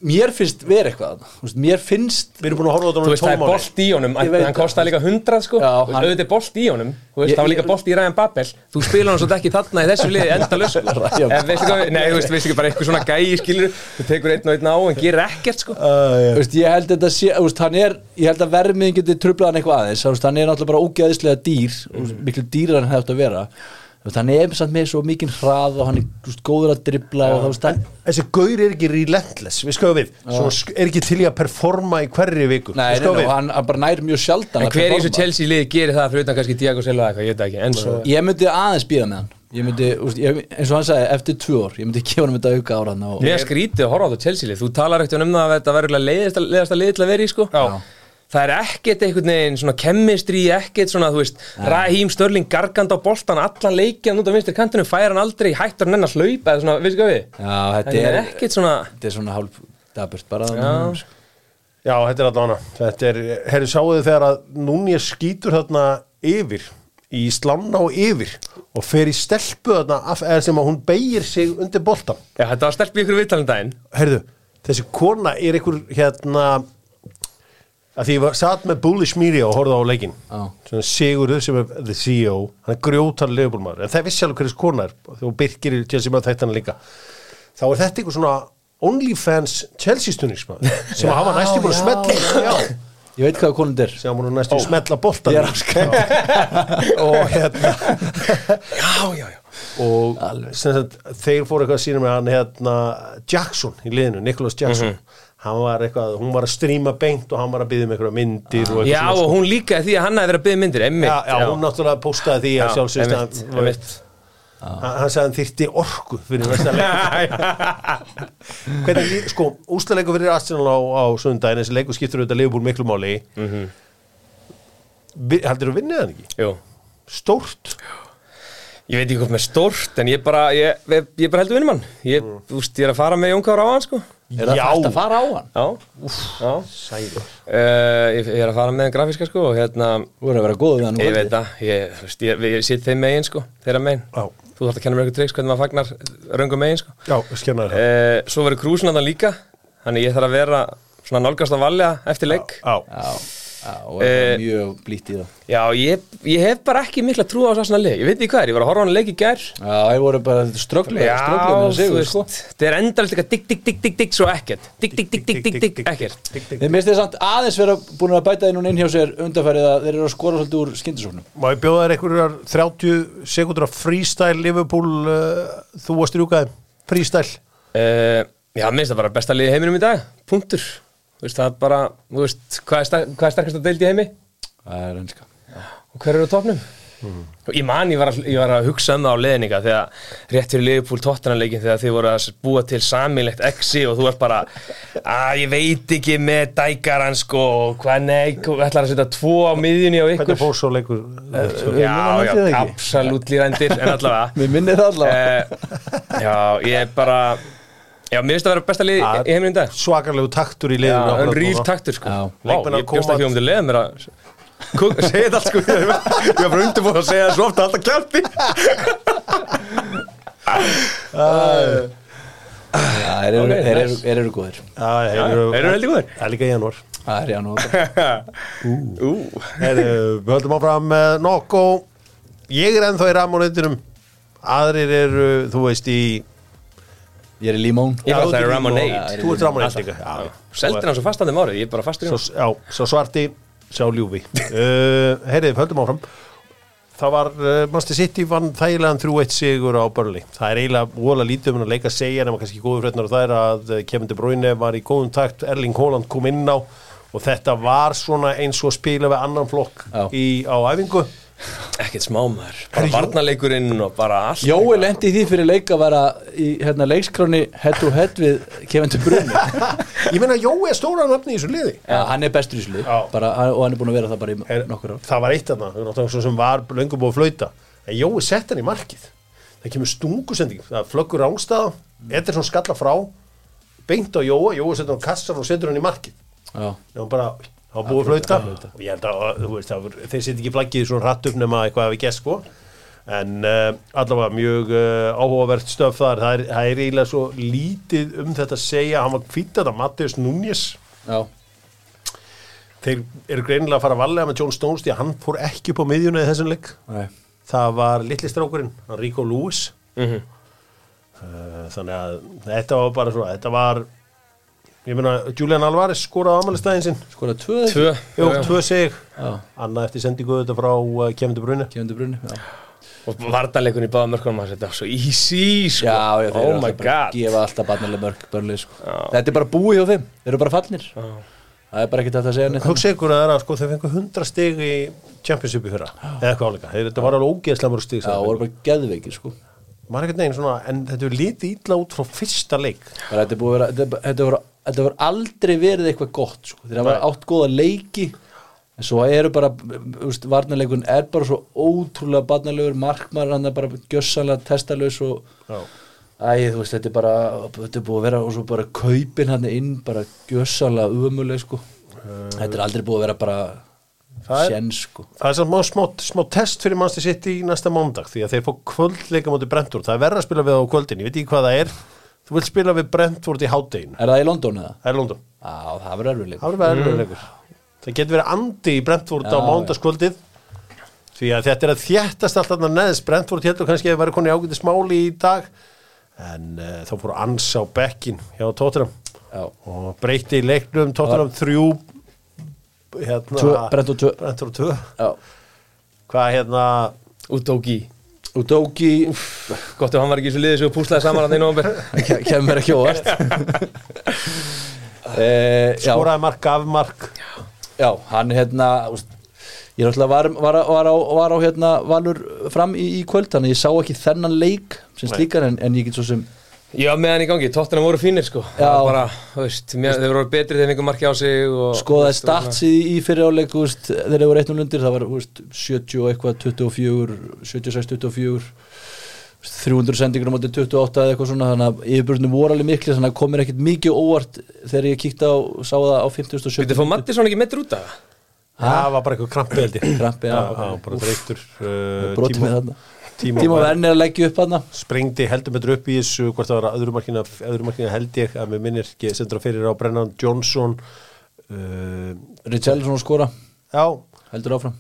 mér, finnst vera eitthvað þarna. Þú veist, Mér finnst við erum búin að horfa á þetta Þú veist, það er bolt í honum, hann kostaði líka 100 sko. Já, Þú veist, hann- auðvitað er bolt í honum Þú veist, það var líka bolt í Ræðan Babel. Þú spila hann svo ekki þarna í þessu liði enda lös Ryan En veistu hvað, nei, þú veist, veistu ekki bara eitthvað svona gæi skilur Þú tekur einn og einn á en gerir ekkert sko. Þú veist, ég held þetta sé, þú veist, hann er ég að hann er að samt með svo mikinn hrað og hann er góður að dribla og þú veist, hann þessi gaur er ekki relentless við skoðum við, Svona sk- er ekki til í að performa í hverri viku. Nei, Við skoðum við. hann, hann bara nær mjög sjaldan En að hver í þessu. Chelsea liði gerir það fyrir utan kannski Diego Silva eitthvað, ég veit það ekki En svo, Ég myndi aðeins býða með hann. Ég myndi, ég, eins og hann sagði, eftir tvö ár Ég myndi gefa hann þetta auka ára er skrítið að horfa á þetta Chelsea lið Þú talar ekkert um það að þetta verður leiðasta lið til að vera í sko. Já. Það er ekkert einhvern veginn svona kemistri, ekkert svona, þú veist, Raheem Störling gargand á boltan, allan leikjan út á vinstri kantinu, fær hann aldrei, hættur hann enn að hlaupa eða svona, veistu hvað við? Já, þetta er er, ekkert svona, þetta er svona hálf daburt bara Já. Já, þetta er allavega Þetta er, herri, sáuðu þegar að núni skýtur þarna yfir í slanna og yfir og fer í stelpu þarna af, eða sem að hún beigir sig undir boltan já, þetta var stelp í ykkur viðtalum daginn. Herðu, þessi kona er einhver hérna að því ég var satt með Bullish Media og horfði á leikin Já. svona Sigurður sem er the CEO hann er grjótar leifbólmaður en það vissi alveg hverjus kona er þegar Birkir í Chelsea maður þættan líka. Þá er þetta einhver svona OnlyFans Chelsea stunningsmaður sem hafa næstu búin að já. smetla já, Ég veit hvað konund er. Sem hafa búin að næstu smetla boltan og hérna. Já, já, já. og sagt, þeir fóru eitthvað að sína með hann hérna Jackson í liðinu, Nicholas Jackson. Hann var eitthvað, hún var að stríma beint og hann var að byggja með eitthvað myndir og eitthvað Já, svona, sko. og hún líka því að hann hafi verið að byggja myndir, emmitt. já, já, hún náttúrulega postaði því að Já, einmitt, hann, einmitt. hann, hann sagði hann þyrti orku fyrir næsta leik sko, úslaleiku fyrir Arsenal á, á sundaginn, þessi leiku skiptur auðvitað leifbúl miklu máli mm heldur þú vinnið hann ekki? Jú. Stórt Ég veit ekki hvort með stórt, en ég bara, ég, ég, ég bara heldur vinnum hann. Ég, þú veist, ég er að fara með Jónkár á hann, sko. Er það Já. fært að fara á hann? Já, já. Sæður Uh, ég, ég er að fara með hann grafíska, sko, og hérna, Þú verður að vera góð við hann ég veit það, ég, þú veist, ég, ég sitt þeim megin, sko, þeirra megin. Já, Þú þarf að kenna mér eitthvað tricks hvernig maður fagnar röngum megin, sko. já, skjarnar það Uh, svo það. Já, og er Eh, uh, mjög blítt í það Já, ég, ég hef bara ekki mikla trú á svona leik. Ég veit ekki hvað er, ég var að horfa á hann leik í gær. Já, þeir voru bara strögglega strögglega með að sigur, veist, sko þetta er endalist eitthvað digg, digg, digg, digg, digg, svo ekkert. Digg, digg, digg, digg, digg, digg, ekkert. Þeir minnst þeir samt aðeins vera búin að bæta þeir núna inn hjá sér undarfærið að þeir eru að skora svolítið úr skyndisóknum Má ég bjóða þér einhverjar 30 veist, það er bara, þú veist, hvað er, sta- hvað er sterkast að deildi í heimi? Það er ennska Og hver eru á topnum? Og Ég man, ég var, að, ég var að hugsa um það á leðninga þegar rétt fyrir Liverpool tóttananleikin þegar þið voru að búa til samilegt exi og þú ert bara að ég veit ekki með dækaran sko og hvað nei, þú ætlar að setja tvo á miðjunni á ykkur? hvernig fór svo leikur? Við Já, já, absolutt lýrændir en allavega. Mér minnir það allavega. Uh, Já, ég er bara Já, mér finnst það að vera besta lið í Ja. í heiminum í dag. svakalegu taktur í Já, liðinu en akkurat ríl taktur sko. Já. Vá, Leikmenn að ég bjóst koma- ekki um til leið mér að Segja þetta allt sko. Ég var bara undirbúin að segja það svo ofta alltaf Já, þeir eru, þeir eru, góðir. Já, þeir eru- heldur góðir. Það er líka í janúar. Það er Ú, Heyrðu, Við höldum áfram með Nokko. Ég er ennþá í Ramonautinum Aðrir eru, þú veist, í Ég er í Limón Ég var Já, alltaf í Ramonade Þú ert Ramonade. Seldir hann svo fastan þeim árið, ég er bara fastur í Svo, hann já, svo svarti, sjá ljúfi. Uh, Heyrið, höldum áfram. Það var, uh, Master City vann þægilegan 3-1 sigur á Burnley. Það er eiginlega vola lítið um að leika að segja nema kannski góðu frétnar og það er að uh, Kevin De Bruyne var í góðum takt Erling Haaland kom inn á og þetta var svona eins og spila við annan flokk í, á æfingu Ekkert smámaður, bara varnarleikurinn og bara allt. Jói lendi því fyrir leik að vera í hérna, leikskráni head to head við Kevin De Bruyne. Ég meina, Jói er stóra nafni í þessu liði. Já, hann er bestur í slið Já. bara, og hann er búin að vera það bara í Er- nokkur ár. það var eitt af það sem var löngu búið að flauta. En Jói sett hann í markið. Það kemur stungusending, það flöggur ángstaða Ederson skalla frá beint á Jóa, Jói setur hann kassar og setur hann í markið. Já, og bara, var búið flauta? Og ég held að, þú veist, þeir setja ekki flaggið svona hratt upp nema eitthvað að við gest sko. En uh, allavega mjög uh, áhugavert stöf þar, það er, það er eiginlega svo lítið um þetta að segja, hann var kvítað að Mattias Núñez já, þeir eru greinilega að fara að valega með John Stones því að hann fór ekki upp á miðjuna í þessum leik. Nei. Það var litli strákurinn, hann Rico Lewis. Mhm. uh, þannig að þetta var bara svo þetta var ég meina Julian Alvarez skoraði ámælistæðin sinn. Skora tvö Tvö, já. tvö. sig, Já, annað eftir sendingu þetta frá uh, Bruyne. Kevin De Bruyne Já, Og varnarleikurinn í báða mörkunum hans, þetta var svo easy sko. Já, já þeir Oh eru my alltaf bara að god. gefa alltaf barnileg mörg börli sko. Já. Þetta er bara búið hjá þeim, þeir eru bara fallnir. Já. Það er bara ekkert að segja neitt hugsa ykkur að það er að sko þau fengu 100 stig í Championship í fyrra. Eða eitthvað áleika, þetta var alveg ógeðslega mörg stig Já, það voru bara geðveikir sko. Maður ekkert neginn svona, en þetta er lítið ítla út frá fyrsta leik. Bara, Þetta er búið að vera Þetta, þetta, voru, þetta voru aldrei verið eitthvað gott sko. Þeir hafa átt góða leiki En svo eru bara Varnarleikun er bara svo ótrúlega barnarlegur Markmar hann er bara gjössanlega testalös og Já. Æ, þú veist, þetta er bara, þetta er búið að vera og svo bara kaupin hann inn, bara gjössalega umuleg, sko. Þetta er aldrei búið að vera bara Það er- sko. Það er samt smá, smá, test fyrir Manchester City í næsta mándag því að þeir fá kvöldleika mútið Brentford það er verra að spila við á kvöldin, ég veit ekki hvað það er þú vilt spila við Brentford í háttegin Er það í London eða? það er London, Já, það verður erfiðleik. það verður verður leikur það getur verið andi í Brentford Já, á mándagskvöldið því að þetta er að þjættast allt þarna neðst. Brentford heldur kannski að vera koni ágæti smáli í dag. En uh, þá fór Ans á bekkin hjá Tottenham. Já. og breytti í leiknum. Tottenham 3 hérna Brentford tvö. Brentford 2 Já. hvað hérna Udogi Og Dóki Gott ef hann var ekki í þessu liði sem púslaði saman hann í ke- kemur ekki óvart. e, já, skoraði mark af mark já, hann hérna, úst, ég er alltaf var, var, var, á, var á hérna Valur fram í, í kvöld, þannig að ég sá ekki þennan leik sem Nei. slíkar en, en ég get svo sem Já, með hann í gangi, tóttina voru fínir sko Já. Það var bara, þú veist, mér, þeir voru betri þegar fengur marki á sig og, skoðaði veist, og svona. stats í, í fyrir áleik úst, þegar þeir voru 1-0 undir það var úst, 70 og eitthvað 24 76-24 úst, 300 sendingur á móti 28 eða eitthvað svona þannig að yfirbjörnum voru alveg mikli þannig að komir ekkert mikið óvart þegar ég kíkti á, sá það á 50 og 70 Vitið, fór Mattisson ekki meittur út af það? það var bara eitthvað krampi held ég Krampi, já. já, bara dreyktur uh, brotið með þarna Tíma Vern er að leggja upp þarna. Sprengdi heldur betur upp í þessu hvort það var öðru markina, öðru markina held ég að mér minnir ekki sendur að fyrir á Brennan Johnson uh, Richarlison að skora, já. Heldur áfram.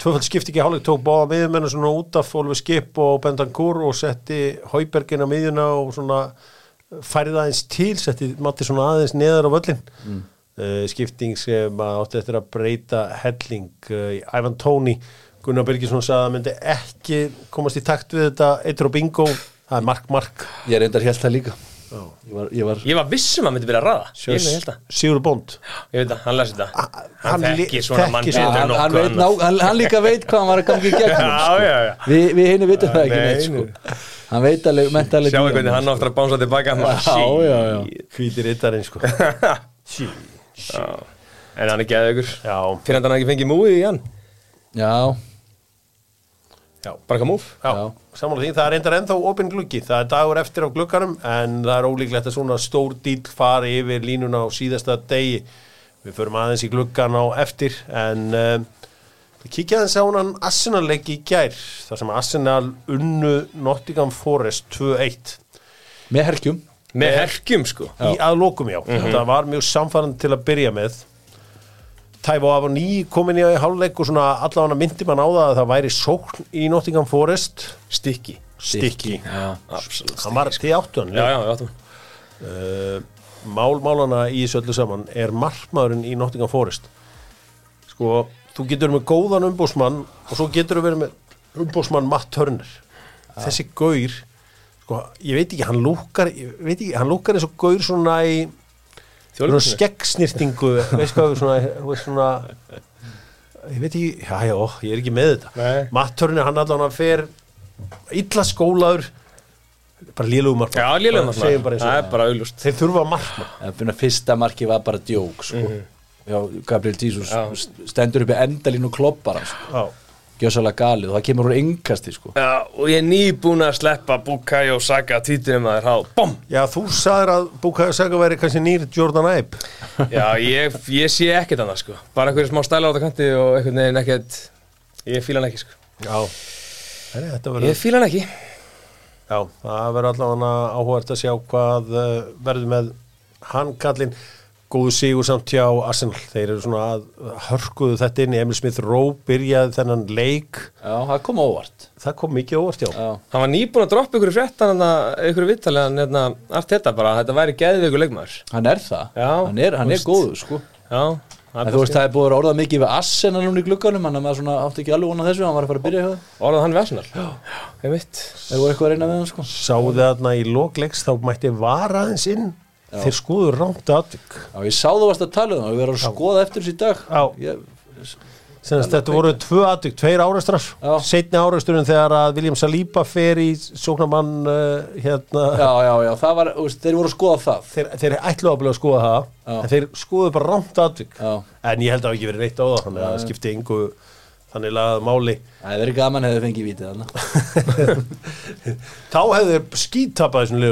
Tvöfald skipti ekki hálfleik, tók báða miðjumennu svona út af Olvi Skip og Bendankur og setti Haubergin á miðjuna og svona færið aðeins til, setti Matti svona aðeins neðar á völlin mm. skipting sem að átti eftir að breyta helling uh, Ivan Tóni Gunnar Birgisson sagði að það myndi ekki komast í takt við þetta eittur og bingo, það er mark mark. Ég reyndar helt það líka. Ég var, ég var, Ég var vissum að hann myndi byrja að það, Sigur Bond ég veit það, hann lasi þetta. Hann Hann þekkir svona mann Já, hann, hann, veit, ná, hann, hann líka veit hvað hann var að gangi í gegnum Já, sko. já, já. Vi, Við henni vitum það ekki Nei, neitt sko. Hann veit alveg mentalega Sjáu hvernig hann áttur að bánsa tilbaka Já, já, já. hvítir yttarinn sko. Sí. Já. En hann er geðaugur já, Fyrir hann hann ekki fengið múið í hann? Já, Já. Bara hvað múf Já, Já. sammála því, það er reyndar ennþá opinn gluggi, það er dagur eftir á glugganum en það er ólíklegt að svona stór dýl fari yfir línuna á síðasta degi. Við förum aðeins í gluggan á eftir en um, við kíkja aðeins á hann Arsenal leik í gær þar sem Arsenal unnu Nottingham Forest 2-1 með herkjum Með herkjum sko. Í að lokum já, þetta var mjög samfærandi til að byrja með Tævo af og ný komin í hálfleik og svona allavega myndi man á það að það væri sókn í Nottingham Forest. Stikki stikki hann var til áttan Já, já, já, þú uh, málmálana í þessu öllu saman er markmaðurinn í Nottingham Forest? Sko, þú getur með góðan umbúsmann og svo getur verið með umbúsmann Matt Turner. Þessi gaur sko, ég veit ekki, hann lúkar ég veit ekki, hann lúkar eins og gaur svona í svona skeggsnýrtingu veist hvað, svona, svona ég veit ekki, já, já, ég er ekki með þetta. Nei. Matt Turner, hann allan að fer illa skólaður bara er auglust þeir þurfa að fyrsta marki var bara djók sko. já, Gabriel Jesus Já. st- stendur upp í endalínu og kloppar hann sko. Gjössalega galið og það kemur úr yngasti sko. Já, og ég er nýbúin að sleppa Bukayo Saka títunum að þér há BOM! Já, þú sagðir að Bukayo Saka væri kannski nýr Jordan Ibe Já, ég, ég sé ekkert annað sko. Bara einhverju smá stæla á þetta kanti og einhvern veginn ekkert Ég fíla hann ekki sko. Já. Heri, Þetta verður Ég fíla hann ekki. Já, það verður allavega áhugart að sjá hvað uh, verður með hann kallinn góðu sigur samt hjá Arsenal. Þeir eru svona að hörkuðu þetta inn í Emil Smith Rowe byrjaði þennan leik. Já, það kom óvart. Það kom mikið óvart já, já, Hann var nýbúin að droppa ykkur fréttan Ykkur viðtalið hann hérna, Allt þetta bara Þetta væri geðveikur leikmaður. Hann er það, Já, hann er, hann er góður sko. Já, það en þú veist það er búið að orðað mikið við Arsenal núna í glugganum hann maður svona átti ekki alveg vonað þessu hann var að fara að byrja hjá það Orðað hann við Arsenal? Já, ég veit þeir voru eitthvað að reyna við hann sko. sáðu inn þeir skoðu rámt aðvik já, ég sá þú varst að tala um það við verðum að skoða eftir þessu í dag. Já. ég, Senast, þetta voru tvö aðvik, tveir árastrar Já. setni árasturinn þegar að William Saliba fer í sóknamann uh, hérna. Já, já, já, það var, þeir voru að skoða það. Þeir, þeir ætlu að byrja að skoða það Já. en þeir skoðu bara rámt aðvik já, en ég held að það ekki verið reitt á það þannig að það skipti yngu þannig lagað máli. Það er gaman hefði fengið vítið þarna. Þá hefðu þeir skítapað þessum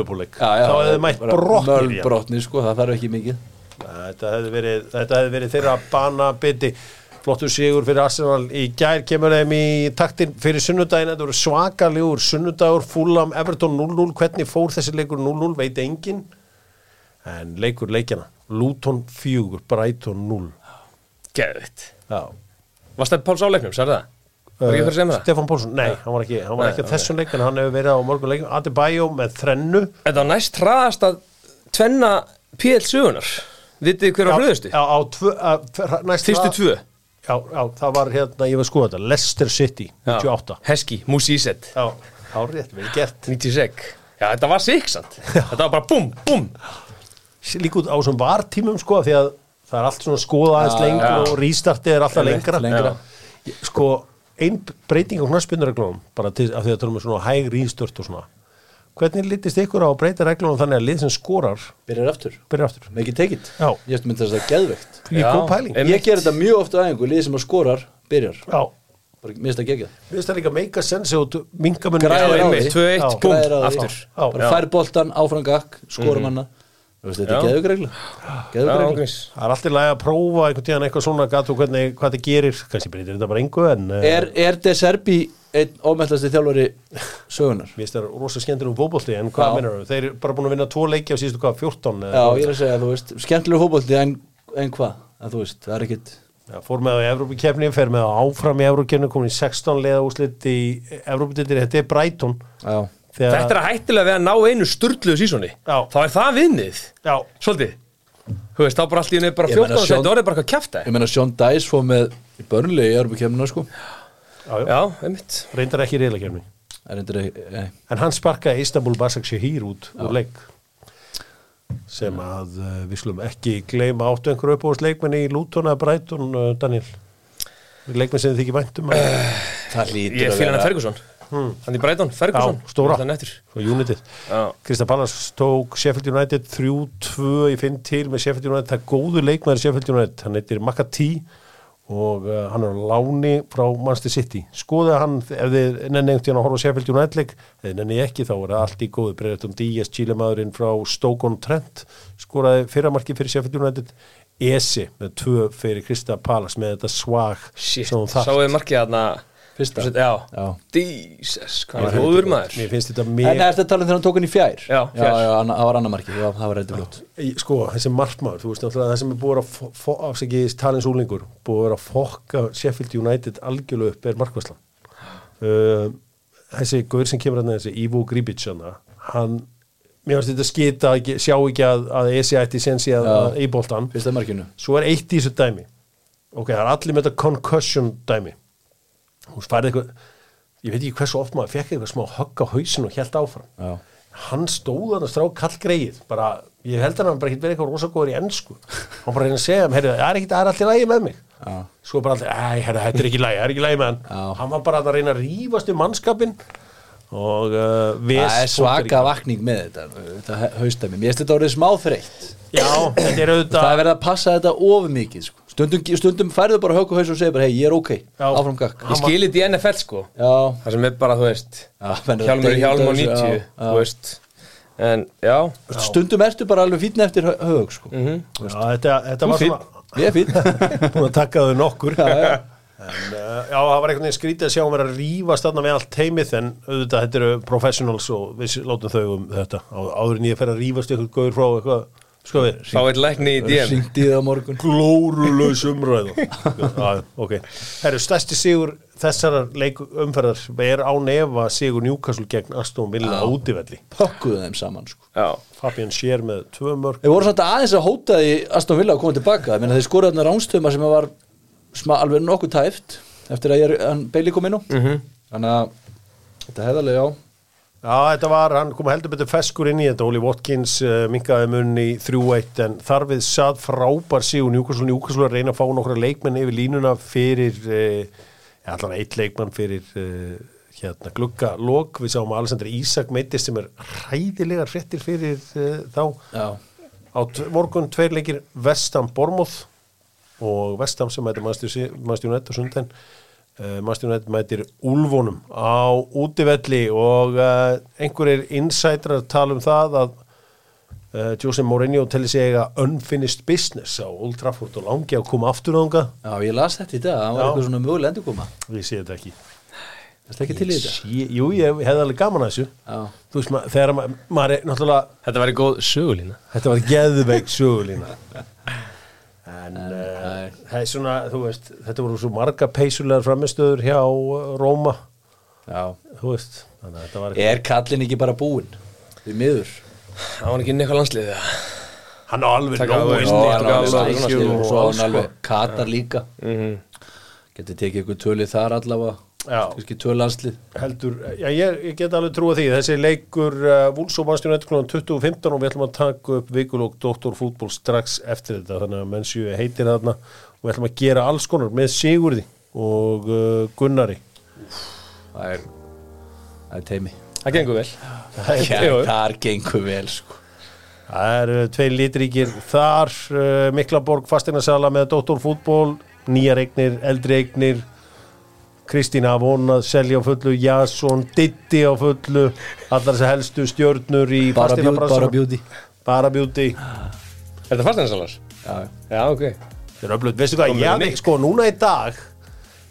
já, þá hefðu þeir mætt brotnir mölbrotnir, sko, það þarf ekki mikið. Þetta hefði verið, þetta hefði verið þeirra bana bytti flottur sigur fyrir Arsenal í gær. Kemur þeim í taktin fyrir sunnudaginn. Þetta voru svakalegur sunnudagur. Fulham Everton 0-0 hvernig fór þessi leikur 0-0 veit engin en leikur leikjana Luton 4 Brighton 0 Geðveitt já Varst það Páls áleiknum, sér það? Var ekki fyrir að segja með það? Stefán Pólsson, nei, hann var ekki, hann var ekki okay. þessum leik en hann hefur verið á morgun leikum Adebayo með þrennu. Þetta var næst hraðast að tvenna PL sögunar Vitið þið hver á hlöðustu? Já, á tvö, að, f- næst Fyrstu tvö. Já, já, það var hérna, ég var skoða þetta. Leicester City, 98 Heski, Musíset, Já, á rétt, vel gert. 96 Já, þetta var siksand. Þetta var bara búm, búm Líka út á sem var tímum sko því að það er allt svona skoða aðeins lengur já. og rístartið er alltaf lengra lengra. Ég- Sko, ein breyting á knaspundarreglunum bara til að því að það er með svona hæg rístört og svona Hvernig litist ykkur á að breyta reglunum þannig að lið sem skorar byrjar aftur, byrja aftur? make it take it Já. ég myndi að það er einmitt. ég ger þetta mjög ofta aðeingu, lið sem að skorar byrjar, Já, bara Við veist það líka og minga mun Græðir á því. 2-1, Já. búm, Græðir á því. aftur bara fær boltan áfram gakk, skorum mm -hmm. Þú veist, þetta er geðugregla Það er alltið læg að prófa einhvern tíðan eitthvað svona gatu hvernig, hvað það gerir, kannski breytir þetta bara engu en eh, er, er De Serbi einn ómættlasti þjálfari sögunar mér finnst það rosa skemmtir um fótbolti en hvað minnur þau? Þeir eru bara búin að vinna tvo leiki á síðustu hvað, 14 eða já, ég er að segja, þú veist, skemmtilega fótbolti en, en hvað, þú veist, það er ekkit Já, fór með á Evrópukefni, fer með á áfram í Evrópukefni, komin í 16 leða úslit í Evróputildir, þetta er Brighton. Já, þegar, Þetta er að hættilega við að ná einu sturgluðu sísoni. Já. Þá er það viðnið Já, Svolítið. Þú veist, þá bara allt í henni bara Ég meina, 14 Sean- Þetta orðið bara hvað kjafta ég meina Sean Dice fóð með í börnulegi í Örbukemna sko. Já, já, Já, einmitt. Reyndar ekki í er ekki, nei, en hann sparkaði Istanbul Basak Shahir út úr leik. Sem að uh, við slum ekki gleyma áttu einhverju uppáðast leikmenn í Luton eða Brighton, uh, Daniel? Leikmenn sem þið þykir væntum að það lítur Ég fíla hann að Ferguson Hann í Breitón, Ferguson. Já, stóra. Og United. Krista Pallas tók Sheffield United 3-2 í finn til með Sheffield United. Það er góður leikmaður Sheffield United. Hann heitir Makati og uh, hann er á láni frá Manchester City. Skoðið hann ef þið nenni einhvern tíðan að horfa Sheffield United eða nenni ekki þá er það allt í góðu. Breretum Díaz, Chile-maðurinn frá Stoke on Trent skoraði fyrramarki fyrir Sheffield United. Esi með tvö fyrir Krista Palas með þetta svag Shit, þarft. sáuðu markið þarna Fyrsta? Já, Já. Jesus, hvað er góður maður Mér finnst þetta En mér er þetta talað þegar hann tók hann í fjær? Já, já, fjær. já anna- það var annar marki, já, það var reyndi fljótt Í- sko, þessi markmaður, þú veist náttúrulega það sem er búið að afsaki talins úlingur, búið að vera að fokka Sheffield United algjörlega upp er markvæslan uh, þessi gaur sem kemur að þessi Ivo Gribic hana, hann, mér finnst þetta skita ekki, sjá ekki að, að ESI ætti sensi að, Já. að íboltan, Fyrsta markinu svo er eitt í þessu dæmi ok, það er allir með þetta concussion dæmi hún færði eitthvað ég veit ekki hversu oft maður fekk eitthvað smá högg á hausin og held áfram. Já, hann stóð hann að strá kall greið bara, ég held að hann bara ekki verið eitthvað rosa góður í ennsku hann bara reyna að segja heyrðu, það er er allir lægi með mig. Já. svo bara allir, æ, heyrðu, þetta er ekki lægi, það er ekki lægi með hann. Já. hann var bara að reyna að rífast um mannskapin og uh, það er svaka vakning með þetta, þetta haustæmi Mér finnst þetta orðið smá þreytt. Já, þetta er auðvitað Það er verið að passa þetta of mikið sko. Stundum, stundum færðu bara högg og haus og segir bara hei, ég er ok, Já. áfram gakk Ég skilir þetta í NFL sko Já, Það sem er bara, þú veist Já, menn að Hjálmur í hjálm og þessu, 90 já, já. Þú veist En, já stundum ertu bara alveg fínn eftir hö- högg sko. Mhm. já, þetta, þetta var fínn. svona Ég er fínn búin að taka þau nokkur Já, já. En, uh, já, það var einhvern veginn skrítið að sjá hann vera að rífast þarna við allt heimið en auðvitað þetta eru professionals og við látum þau um þetta áður en ég fer að rífast ykkur gauður frá eitthvað sko við, Fá eitt lækni í DM glórulaus umræða. Já, ok. Herru, stærsti sigur þessara leik umferðar er á nefa sigur Newcastle gegn Aston Villa á útivelli. Pökkuðu þeim saman sko. Já. Fabian Scher með tvö mörg Þeir voru samt aðeins að hóta því Aston Villa að koma tilbaka. Þeir skoraði þarna ránstöma sem var sma, alveg nokkuð tæft eftir að ég, hann Bailey kom inn á. Mhm. Þannig að þetta hefðarlega já Já, þetta var, hann kom heldur betur feskur inn í þetta. Óli Watkins uh, minkaði munn í 3-1 en þarfið sað frábær sigur. Newcastle, Newcastle að reyna að fá nokkra leikmenn yfir línuna fyrir uh, allan eitt leikmann fyrir uh, hérna glugga lok, við sáum Alexander Ísak meittist sem er hræðilegar fréttir fyrir þá. Já, á morgun tveir leikir Vestam Bormoth og Vestam sem mætir Manstjón Nett og Sundin uh, Manstjón Nett mætir Úlfónum á útivelli og uh, einhverjir insidrar tala um það að uh, Jose Mourinho telli sig eiga unfinished business á Old Trafford og langi að koma aftur ánga já ég las þetta í dag Það var Já. eitthvað svona möguleg endur koma ég sé þetta ekki. Það er ekki til í þetta? jú, ég hefði alveg gaman að þessu. Já, þú veist, ma þegar ma maður er náttúrulega Þetta væri góð sögulína. Þetta var geðveik sögulína En uh, nei. það er svona, þú veist, þetta voru svo marga peysulegar framistöður hjá uh, Róma, já. Þú veist, þannig að þetta var Er kallin ekki bara búinn? Því miður. Það var ekki inn eitthvað landslið eða? Hann á alveg nógu það hann alls, alveg Katar líka. Mhm. Getur tekið ykkur tölið þar allavega Já. Kannski tölanslið heldur, já, ég, ég get alveg trúa því, þessi leikur uh, Vúls og Manstjón 1 kl. 2015 og við ætlum að taka upp vikulók Doktorfútból strax eftir þetta, þannig að mennsju heitir þarna og við ætlum að gera alls konar með Sigurði og uh, Gunnari. Það er Það er teimi Það gengur vel Já, Jú. þar gengur vel sko Það eru tvei litríkir þar, uh, Miklaborg fasteinarsala með Dóttorfútból, nýjar eignir, eldri eignir, Kristína að vonað, selja á fullu, Jason, Ditti á fullu, allar þessar helstu stjörnur í Bara beauty, bara beauty. Er þetta fastanarsalar? Já, Já, ok Það er öflut, veistu hvað, já, sko, núna í dag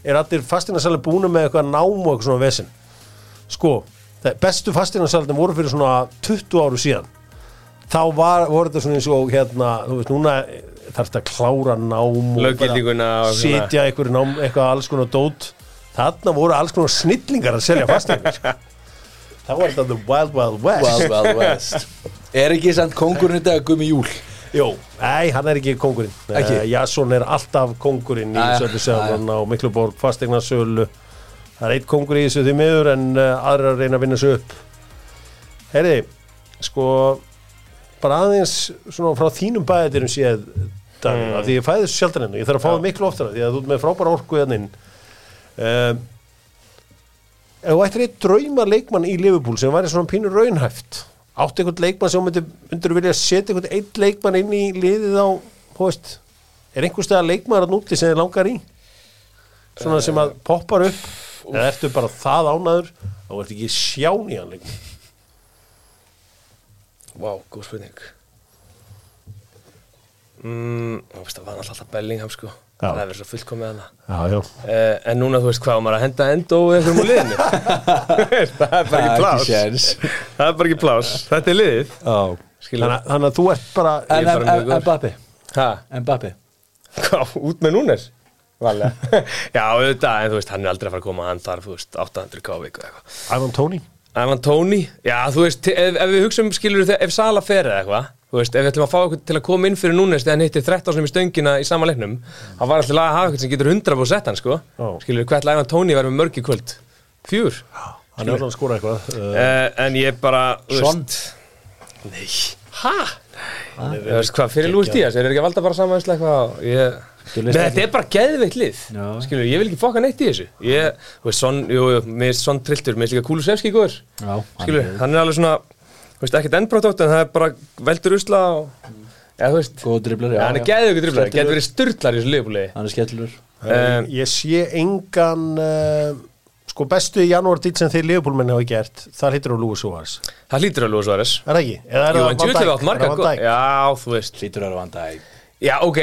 er allir fasteinarsala búinu með eitthvað nám og eitthvað svona vesen. Sko, bestu fasteinarsaldin voru fyrir svona 20 áru síðan. Þá var, voru þetta svona eins og hérna, þú veist, núna þarf þetta að klára nám og bara sitja eitthvað nám, eitthvað alls konar dót. Þarna voru alls konar snillingar að selja fasteinar. sko. Þá var þetta the wild, wild west. Wild Wild West Er ekki samt kongurinn í dag Gumi Júl? Jú, nei, hann er ekki kongurinn Ekki? uh, Jason er alltaf kongurinn í Sjáðan á Mikluborg fastegnarsölu Það er eitt kongur í þessu því miður en uh, aðra að reyna að vinna sig upp Heyri, sko bara aðeins svona frá þínum bæðatirum séð Davíð, mm. því ég fæði þessu sjaldan hennu ég þarf að fá það miklu oftar því að þú ert með frábæra orku hérna inn um, ef þú ættir eitt drauma leikmann í Liverpool sem væri svona pínur raunhæft átti einhvern leikmann sem myndir, myndir vilja setja einhvern eitt leikmann inn í liðið á, veist er einhver stað leikmann að núti sem þið langar í? svona sem að poppar upp eða ertu bara það ánaður þá ertu ekki sján í hann lengur. Vá, góð spurning. Mm, Það var alltaf Bellingham sko Já. Það hefur svo fullkomið Já, já. Uh, En núna, þú veist, hvað maður að henda endó einhverjum úr liðinu? Það er bara ekki plás. Það er bara ekki plás Þetta er liðið. Já. Skilur Þannig, að- þannig að þú ert bara En bara en- hvað, út með núnes? Já, auðvitað, en þú veist, hann er aldrei að fara að koma Hann þarf, þú veist, 800 kávík og eitthvað. Ivan Tóni. Ivan Tóni, já þú veist, ef, ef við hugsaum skilur þegar, ef Sala fer eða eitthvað þú veist, ef við ætlum að fá okkur til að koma inn fyrir núnes þegar hann hittir 13 sem í stöngina í sama leiknum hann var alltaf að hafa eitthvað sem getur 100% sett hann sko, Já. skilur, hvað ætla Ivan Tóni með mörg í kvöld? Fjúr Hann er alltaf að skora eitthvað uh, en ég bara, þú veist Nei, hæ? Þú veist hvað, fyrir Lúis Díaz, er þeir ekki að valda bara saman eitthvað, ég þetta er bara geðveikt lið. Já. Skilur, ég vil ekki fokka neitt í þessu. Ég, þú veist, son, jú, jú, hann veist, ekkert endbrótótt En það er bara veldur usla og, ja, þú veist, Góð driblar, já Hann er já. geðveikur driflar, Skemmtilegur. getur verið styrlar í þessu liðbúli Hann er skellur um, Ég sé engan uh, sko bestu í janúar dýtt sem þeir liðbúlmenni hafa gert þar hittir á Lúi Súars Það hlýtur að Lúi Suárez Er það ekki? Eða er Jú, það en Van Dijk? við átt marga það Van Dijk? Já, þú veist Lítur að vanda í Já, ok,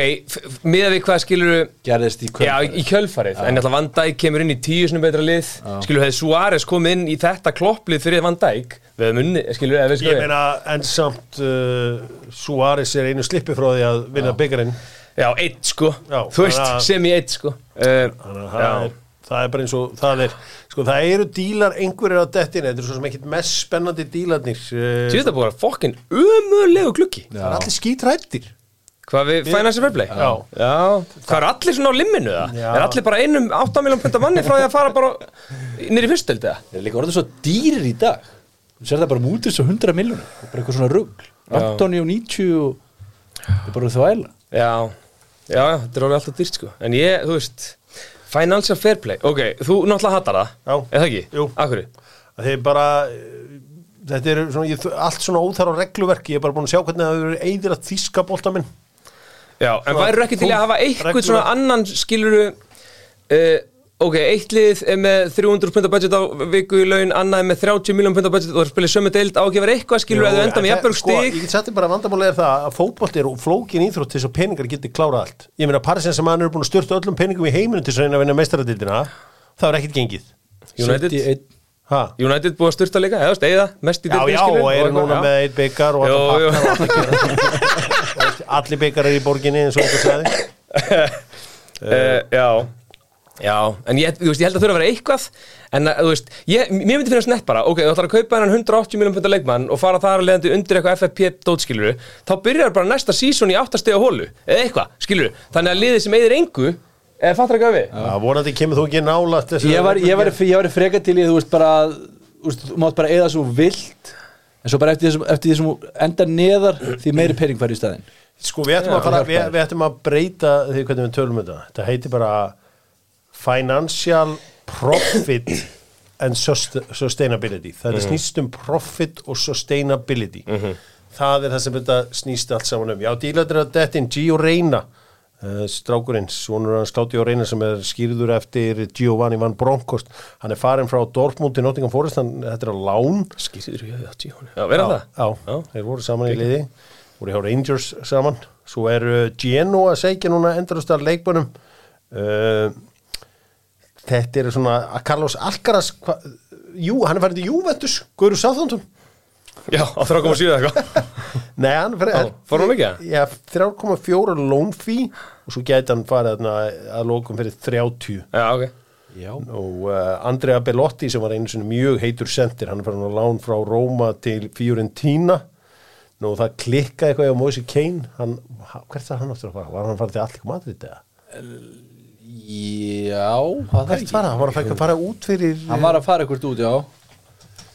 miða við hvað skilur Gerðist í kvöld Já, í kjölfarið, en alltaf Van Dijk kemur inn í tíu sinni betra lið, skilur hefði Suárez komið inn í þetta klopplið fyrir Van Dijk við hefum unni, skilur, eða við Ég skilur meina en samt uh, Suárez er einu slippi frá því að vinna byggarinn Já, eitt sko, Já, þú veist, sem í eitt sko. Þannig að það Já, er, það er bara eins og það er sko það eru dílar einhverjir á dettin þetta er svo sem ekkit mest spennandi dílarnir uh, veist það búið að fokkin umulegu gluggi. Það er allir skítrættir Hvað við Financial Fair Play? Já. Já, hvað er allir svona á limminu það? Já. Er allir bara einum 8 miljón punta manni frá því að fara bara nýri fyrstöld eða? Það er líka orðið svo dýrir í dag Þú sér það bara mútið svo 100 miljónir og bara eitthvað svona rugg Antoni og 90 og það er bara þvæla Já, já, já, þetta er alveg alltaf dýrt sko En ég, þú veist, Financial Fair Play Ok, þú náttúrulega hattar það Já. Er það ekki? Jú. Akkurri? að þeir bara uh, þetta er svona, ég, allt svona óþar á regluverk ég er bara búin að sjá hvernig það hefur eðir að þíska bolta minn Já, en væru ekki til að hafa eitthvað svona annan skiluru uh, Ok, eitt lið er með 300 punta budget á viku í laun Annað er með 30 miljón punta budget og það spilið sömu deild á ekki að vera eitthvað skiluru að þau enda með jafnbjörg sko, stig. ég get þér bara að vandamáli er það að fótbolt er flókin íþrótt til þess að peningar geti klárað allt. Ég meina Parisens sem hann er búin að styrta öllum peningum í heiminum til þess að að vinna meistaradildina það er ekkit gengið. United, 71 ha? United búið að styrta líka, eða mest í Já, deildinni, já, skilurðu, og eru núna já. með eitt byggar og Jú, jú. allir byggar allir byggar er í borginni eins og þetta sagði. Uh, Já. Já, en ég, þú veist, ég held að þurfa að vera eitthvað En að, þú veist, ég, mér myndi finnast nett bara Ok, þú ætlar að kaupa hennan 180 miljón pundar leikmann Og fara þar að leiðandi undir eitthvað FFP dótskiluru Þá byrjar bara næsta sísón í áttastega hólu Eða eitthvað, skiluru Þannig að liðið sem eigðir engu Eða fattar ekki að við Já, vonandi kemur þú ekki nálægt þessu Ég var, ég var, ég var freka til í þú veist bara þú veist, þú mátt bara eða svo vilt en svo bara eftir þessum, eftir þessum enda neðar því meiri pening fær í staðinn Sko við ættum, Já, hjálpar. við, við ættum að breyta því hvernig við tölum um þetta. Þetta heitir bara Financial Profit and Sust- Sustainability. Það er snýst um profit og sustainability. Það er það sem þetta snýst allt saman um. Já, dílaður að þetta inn Gio Reyna. Uh, strákurinn, svonur hans Claudio Reyna sem er skýrður eftir Giovanni Van Bronckhorst. Hann er farin frá Dortmund til Nottingham Forest. Hann, þetta er á lán. Skýrður í höfðu á tíónu Já, vera það? Já, já, þeir voru saman í liði voru hjá Rangers saman. Svo er uh, Geno að segja núna endurust að leikbönum uh, þetta er svona að Carlos Alcaraz hva, jú, hann er færið til Juventus Guður Sáþóntun Já, á 3,7 eða eitthvað. Nei, hann? Já, 3,4 loan fee og svo gæti hann farið þarna að lókum fyrir 30 Já, ok. Já, og uh, Andrea Bellotti sem var einu sinni mjög heitur sendir hann er farin á lán frá Róma til Fiorentina nú það klikkaði eitthvað á Moise Kane hann, ha- hvert var hann aftur að fara? Var hann farið til Allík Madrid eða? já það er ekki var hann? Var að fara út fyrir Hann var að fara eitthvað út, já.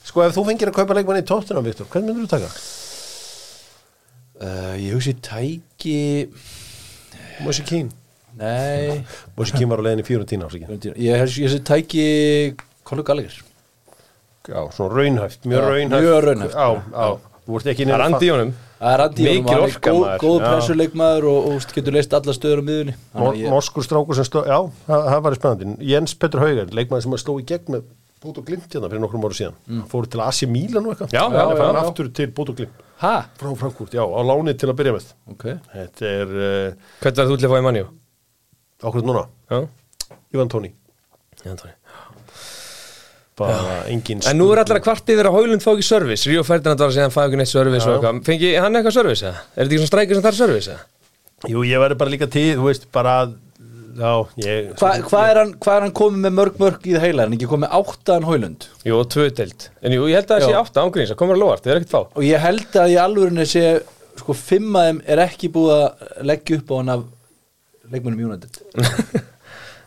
Sko ef þú fengir að kaupa leikmann í tóttunum, Viktor, hvern myndur þú taka? uh, Ég hugsi tæki Moise Kane Nei. Moise Kane var á í Fiorentina ásækja Ég hugsi tæki Conor Gallagher. Já, svona raunhæft, mjög raunhæft. mjög raunhæft. Já, já, Það er andi í honum. Það er Randi Mikil Jónum, hann er góð, góð pressuleikmaður og, og getur leist alla stöður á miðunni Moskur strákur sem stó, já, það, það var spennandi. Jens Petur Hauger, leikmaður sem að sló í gegn með Bót og Glimt hérna fyrir nokkrum ára síðan. Mm. fór til AC Milan og eitthvað. Já, já, hann já, fann já. aftur til Bót og Glimt. Ha? frá Frankúrt, já, á láni til að byrja með. Ok. Þetta er uh, Hvernig er þú til að fá í mannjú? ákveð núna, Já, Ivan Tóni. Já, Tóni bara engin En nú er allir að kvarti yfir að Hólund fá ekki service Ríó Ferdinand var að segja að hann fá ekki neitt service og eitthvað Fengi hann eitthvað service eða? Er þetta ekki svona strækir sem þarf service eða? Jú, ég verður bara líka til, þú veist, bara að- já, ég Hvað hva er, hann- hvað er hann komið með mörg mörg í það heila? Er hann ekki komið áttaðan Hólund? Jú, og tvö deild En jú, ég held að það sé Já. átta ángríns Það komur að lóart, það er ekkert fá Og ég held að í alvörinni sé sko fimm að þeim er ekki búið að leggja upp á hann af leikmennum United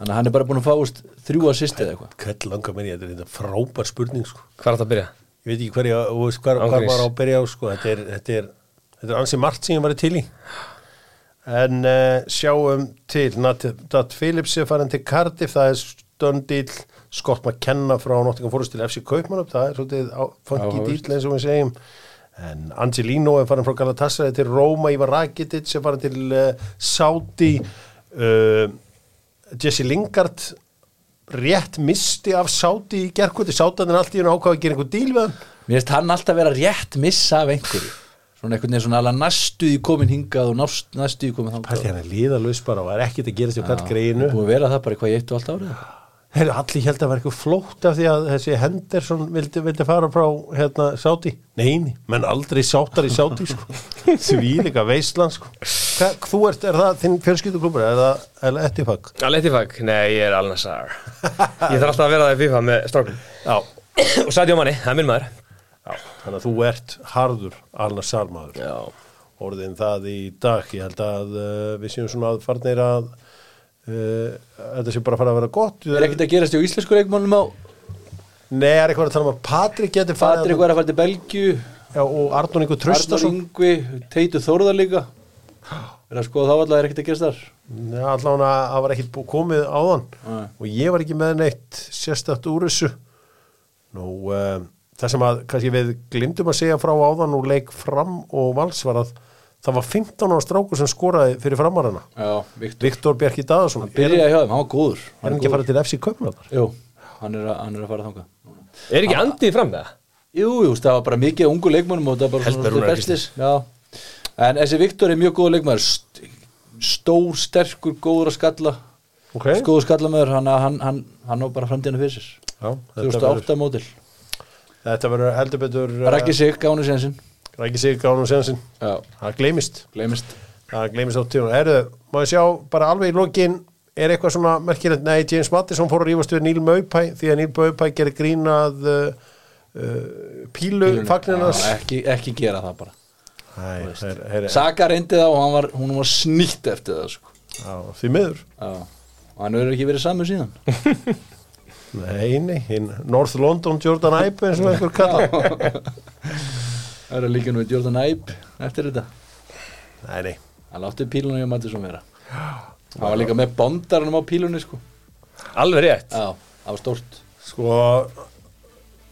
Þannig að hann er bara búin að fá úst, þrjú assist eða eitthvað Hvern langar mér í þetta, þetta er frábær spurning sko. Hvað er þetta að byrja? Ég veit ekki hverja, hvar Ángríns. var á að byrja á sko. þetta, er, þetta, er, þetta er ansi margt sem ég var til í en uh, sjáum til Nat, Phillips er farin til Cardiff það er stöndil Scott McKenna frá Nottingham Forest til FC Kaupmann það er svolítið Áhugavert. dýl eins og við segjum en Angelino er farin frá Galatasaray til Roma, Ívar Rakitic er farin til uh, Saudi uh, Jesse Lingard rétt misti af Saudi í gerkvöldi, Sátan er allt í hún ákvað að gera einhver díl við hann. Mér finnst hann alltaf vera rétt missa af einhverju. Svona einhvern veginn svona alveg næstu í komin hingað og nást, næstu í komin Pælti þangað hann er liðalaus bara og er ekkert að gera sér hvert greinu. Búið að vera það bara í hvað ég eitt og allt árið Heyrðu, allir held að það var eitthvað flótt af því að þessi Henderson vildi, vildi fara frá hérna, Sáti. Neini, menn aldrei sáttar í Sáti, sko. Því líka veistland, sko. Hva, þú ert, er það þinn fjölskylduklubur, er það, Ettifag? Aletifag? Nei, ég er Al-Nassar Ég þarf alltaf að vera það í FIFA með strákum Já. Og Sadio Mani, það er minn maður Já, þannig að þú ert harður Alna Salmaður. Já Orðin það í dag, ég held að uh, við séum svona að farnir að þetta sé bara að fara að vera gott. Er ekkert að gerast í íslensku leikmannum á Nei, er eitthvað að tala um að Patrik geti farið Patrik var að fara til Belgju Já, og Arnón Ingo Arnar Tröstason. Ingvi, Teitu Þórðar líka að skoða þá allavega er ekkert að gerast þar Nei, allavega það var bú- komið áðan Nei. og ég var ekki með neitt sérstætt úr þessu nú um, það sem að kannski við glimtum að segja frá áðan og leik fram og vals var að það var 15 ára strákur sem skoraði fyrir framarana. Já, Viktor. Viktor Bjarki Daðarsson er, Byrjaði hjá þeim, hann var góður. Er hann ekki að fara til FC Kaupnafar? Jú, hann er, að, hann er að fara þangað Er ekki andið fram það? Jú, jú, það var bara mikið ungu leikmannum og það var bara svona er en þessi Viktor er mjög góð leikmann st stór, sterkur, góður að skalla. Ok, góður skallamöður, hann, hann, hann, hann á bara framtíðina fyrir sér. Já, þetta verður- 2008 mótil þetta verður heldur betur Rækki sig, gánu sénsinn Rækki sig sensin Já, það gleymist. Það gleymist á tíðun Erðu, má ég sjá bara alveg í lokin er eitthvað svona merkilegt, nei, James Mattisson fór að rífast við Níl Maupæ því að Níl Maupæ gerir grínað uh, uh, pílu fagninars Já, ekki, ekki gera það bara. Nei, þeir, þeir, Saka reyndi það og hann var, hún var snýtt eftir það sko. á, því miður. Já, og hann verður ekki verið samu síðan. Nei, nei, North London Jordan Ibe eins og einhver kalla Það er líka nú Jordan Ibe eftir þetta. Nei, nei, Hann látti pílunum hjá Mattisson vera Hann var líka með bondarunum á pílunni sko. Alveg rétt. Já, það var stórt. Sko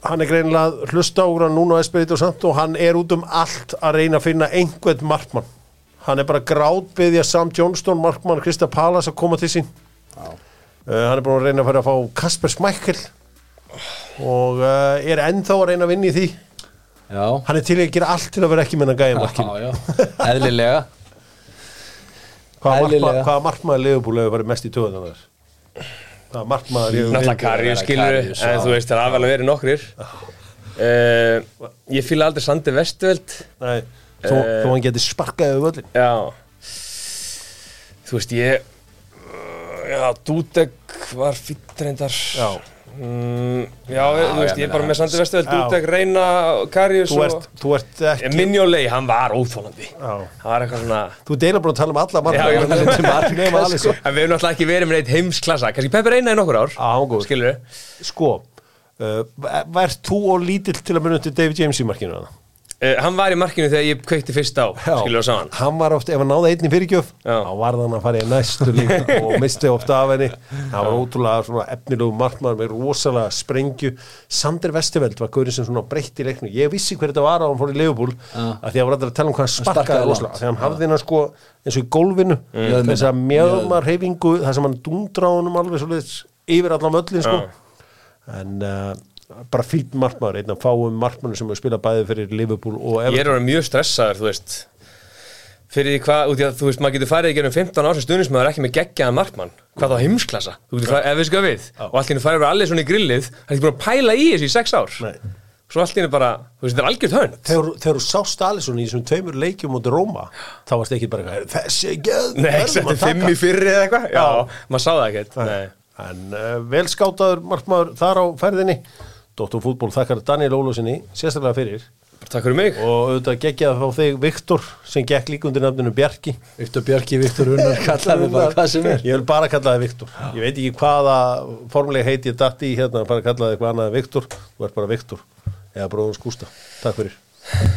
hann er greinilega hlusta á hann núna á Espirito Santo, hann er út um allt að reyna að finna einhvern markmann. Hann er bara grátbyðja Sam Johnston, markmann Krista Palas að koma til sín. Já. Uh, hann er búin að reyna að fara að fá Kasper Smækkel og uh, er ennþá að reyna að vinna í því Já, hann er til að gera allt til að vera ekki hann markinu já, já. Eðlilega. Hvaða markmaður Leopold hefur verið mest í töðunan þar? Hvaða markmaður hefur Náttúrulega vera skilur En þú veist, það er afvel að vera nokkrir. Uh, Ég fýla aldrei Sandi Vestveld. Nei, þó, þó hann geti sparkað yfir völlin Já. Þú veist, ég uh, Já, Dúdek var fýtt reyndar. Já. Mm, Já, þú veist, ég er bara með Sandi Vestveld Já. Dúdek, Reyna, Karrius þú ert, þú ert ekki Minjólei, hann var óþólandi Já. Það var eitthvað svona Þú deila bara að tala um alla að tala um En við hefum náttúrulega ekki verið með neitt heimsklassa Kannski Peppi Reyna í nokkur ár hann góður. Skilur við Sko, uh, vært þú og lítill til að munna til David James í markinu? Uh, hann var í markinu þegar ég kveikti fyrst á skilur það saman hann. var oft, ef hann náði einni fyrirgjöf Já. þá var hann að fara í næstu líka og misti ofta af henni. Hann var ótrúlega svona efnilegu markmaður með rosalega sprengju. Sander Vestiveld var gaurið sem svona breytti í leiknu ég vissi hver þetta var á hann fór í Leifubúl að því að var alltaf að tala um hvað hann sparkaði rosalega. þegar hann hafði hann sko eins og í gólfinu Mm. þess að mjögmar reyfingu þar sem hann honum alveg svo yfir allan möllin sko. En uh, bara fýtt markmaður einn af fáum markmaður sem spilað bæði fyrir Liverpool og Ég Everton er orðinn mjög stressaður, þú veist Fyrir því hvað, út í að þú veist, maður getur farið í gerum 15 árs sem stuðnismæður ekki með geggjaðan markmann. Hvað þá heimsklassa, þú getur farið, ef við sko við. Og allt í henni farið verið allir svona í grillið Það er ekki búin að pæla í þessu í 6 ár. Nei. Svo allt í henni bara, þú veist, þetta er algjört hönd. Þegar, þegar þú sást Alisson í þessum tveimur leikjum mútið Róma, þá varst ekki bara eitthvað, þessi geð, Nei, verðum þetta að er fimm taka." í fyrri eða eitthvað? Já, maður sá það ekkert Nei. en uh, velskátaður markmaður þar á ferðinni Dóttur fútból þakkar Daniel Ólusinni sérstaklega fyrir. Takk fyrir mig. Og auðvitað geggja að fá þig Viktor sem gekk líka undir nafninu Bjarki. Viktor Bjarki, Viktor Unnar, kallaði mig bara hvað sem er. Ég vil bara kalla þig Viktor. Ég veit ekki hvaða formulega heiti ég datt í hérna, bara kalla þig eitthvað annað Viktor. Þú ert bara Viktor eða bróðum skústa, takk fyrir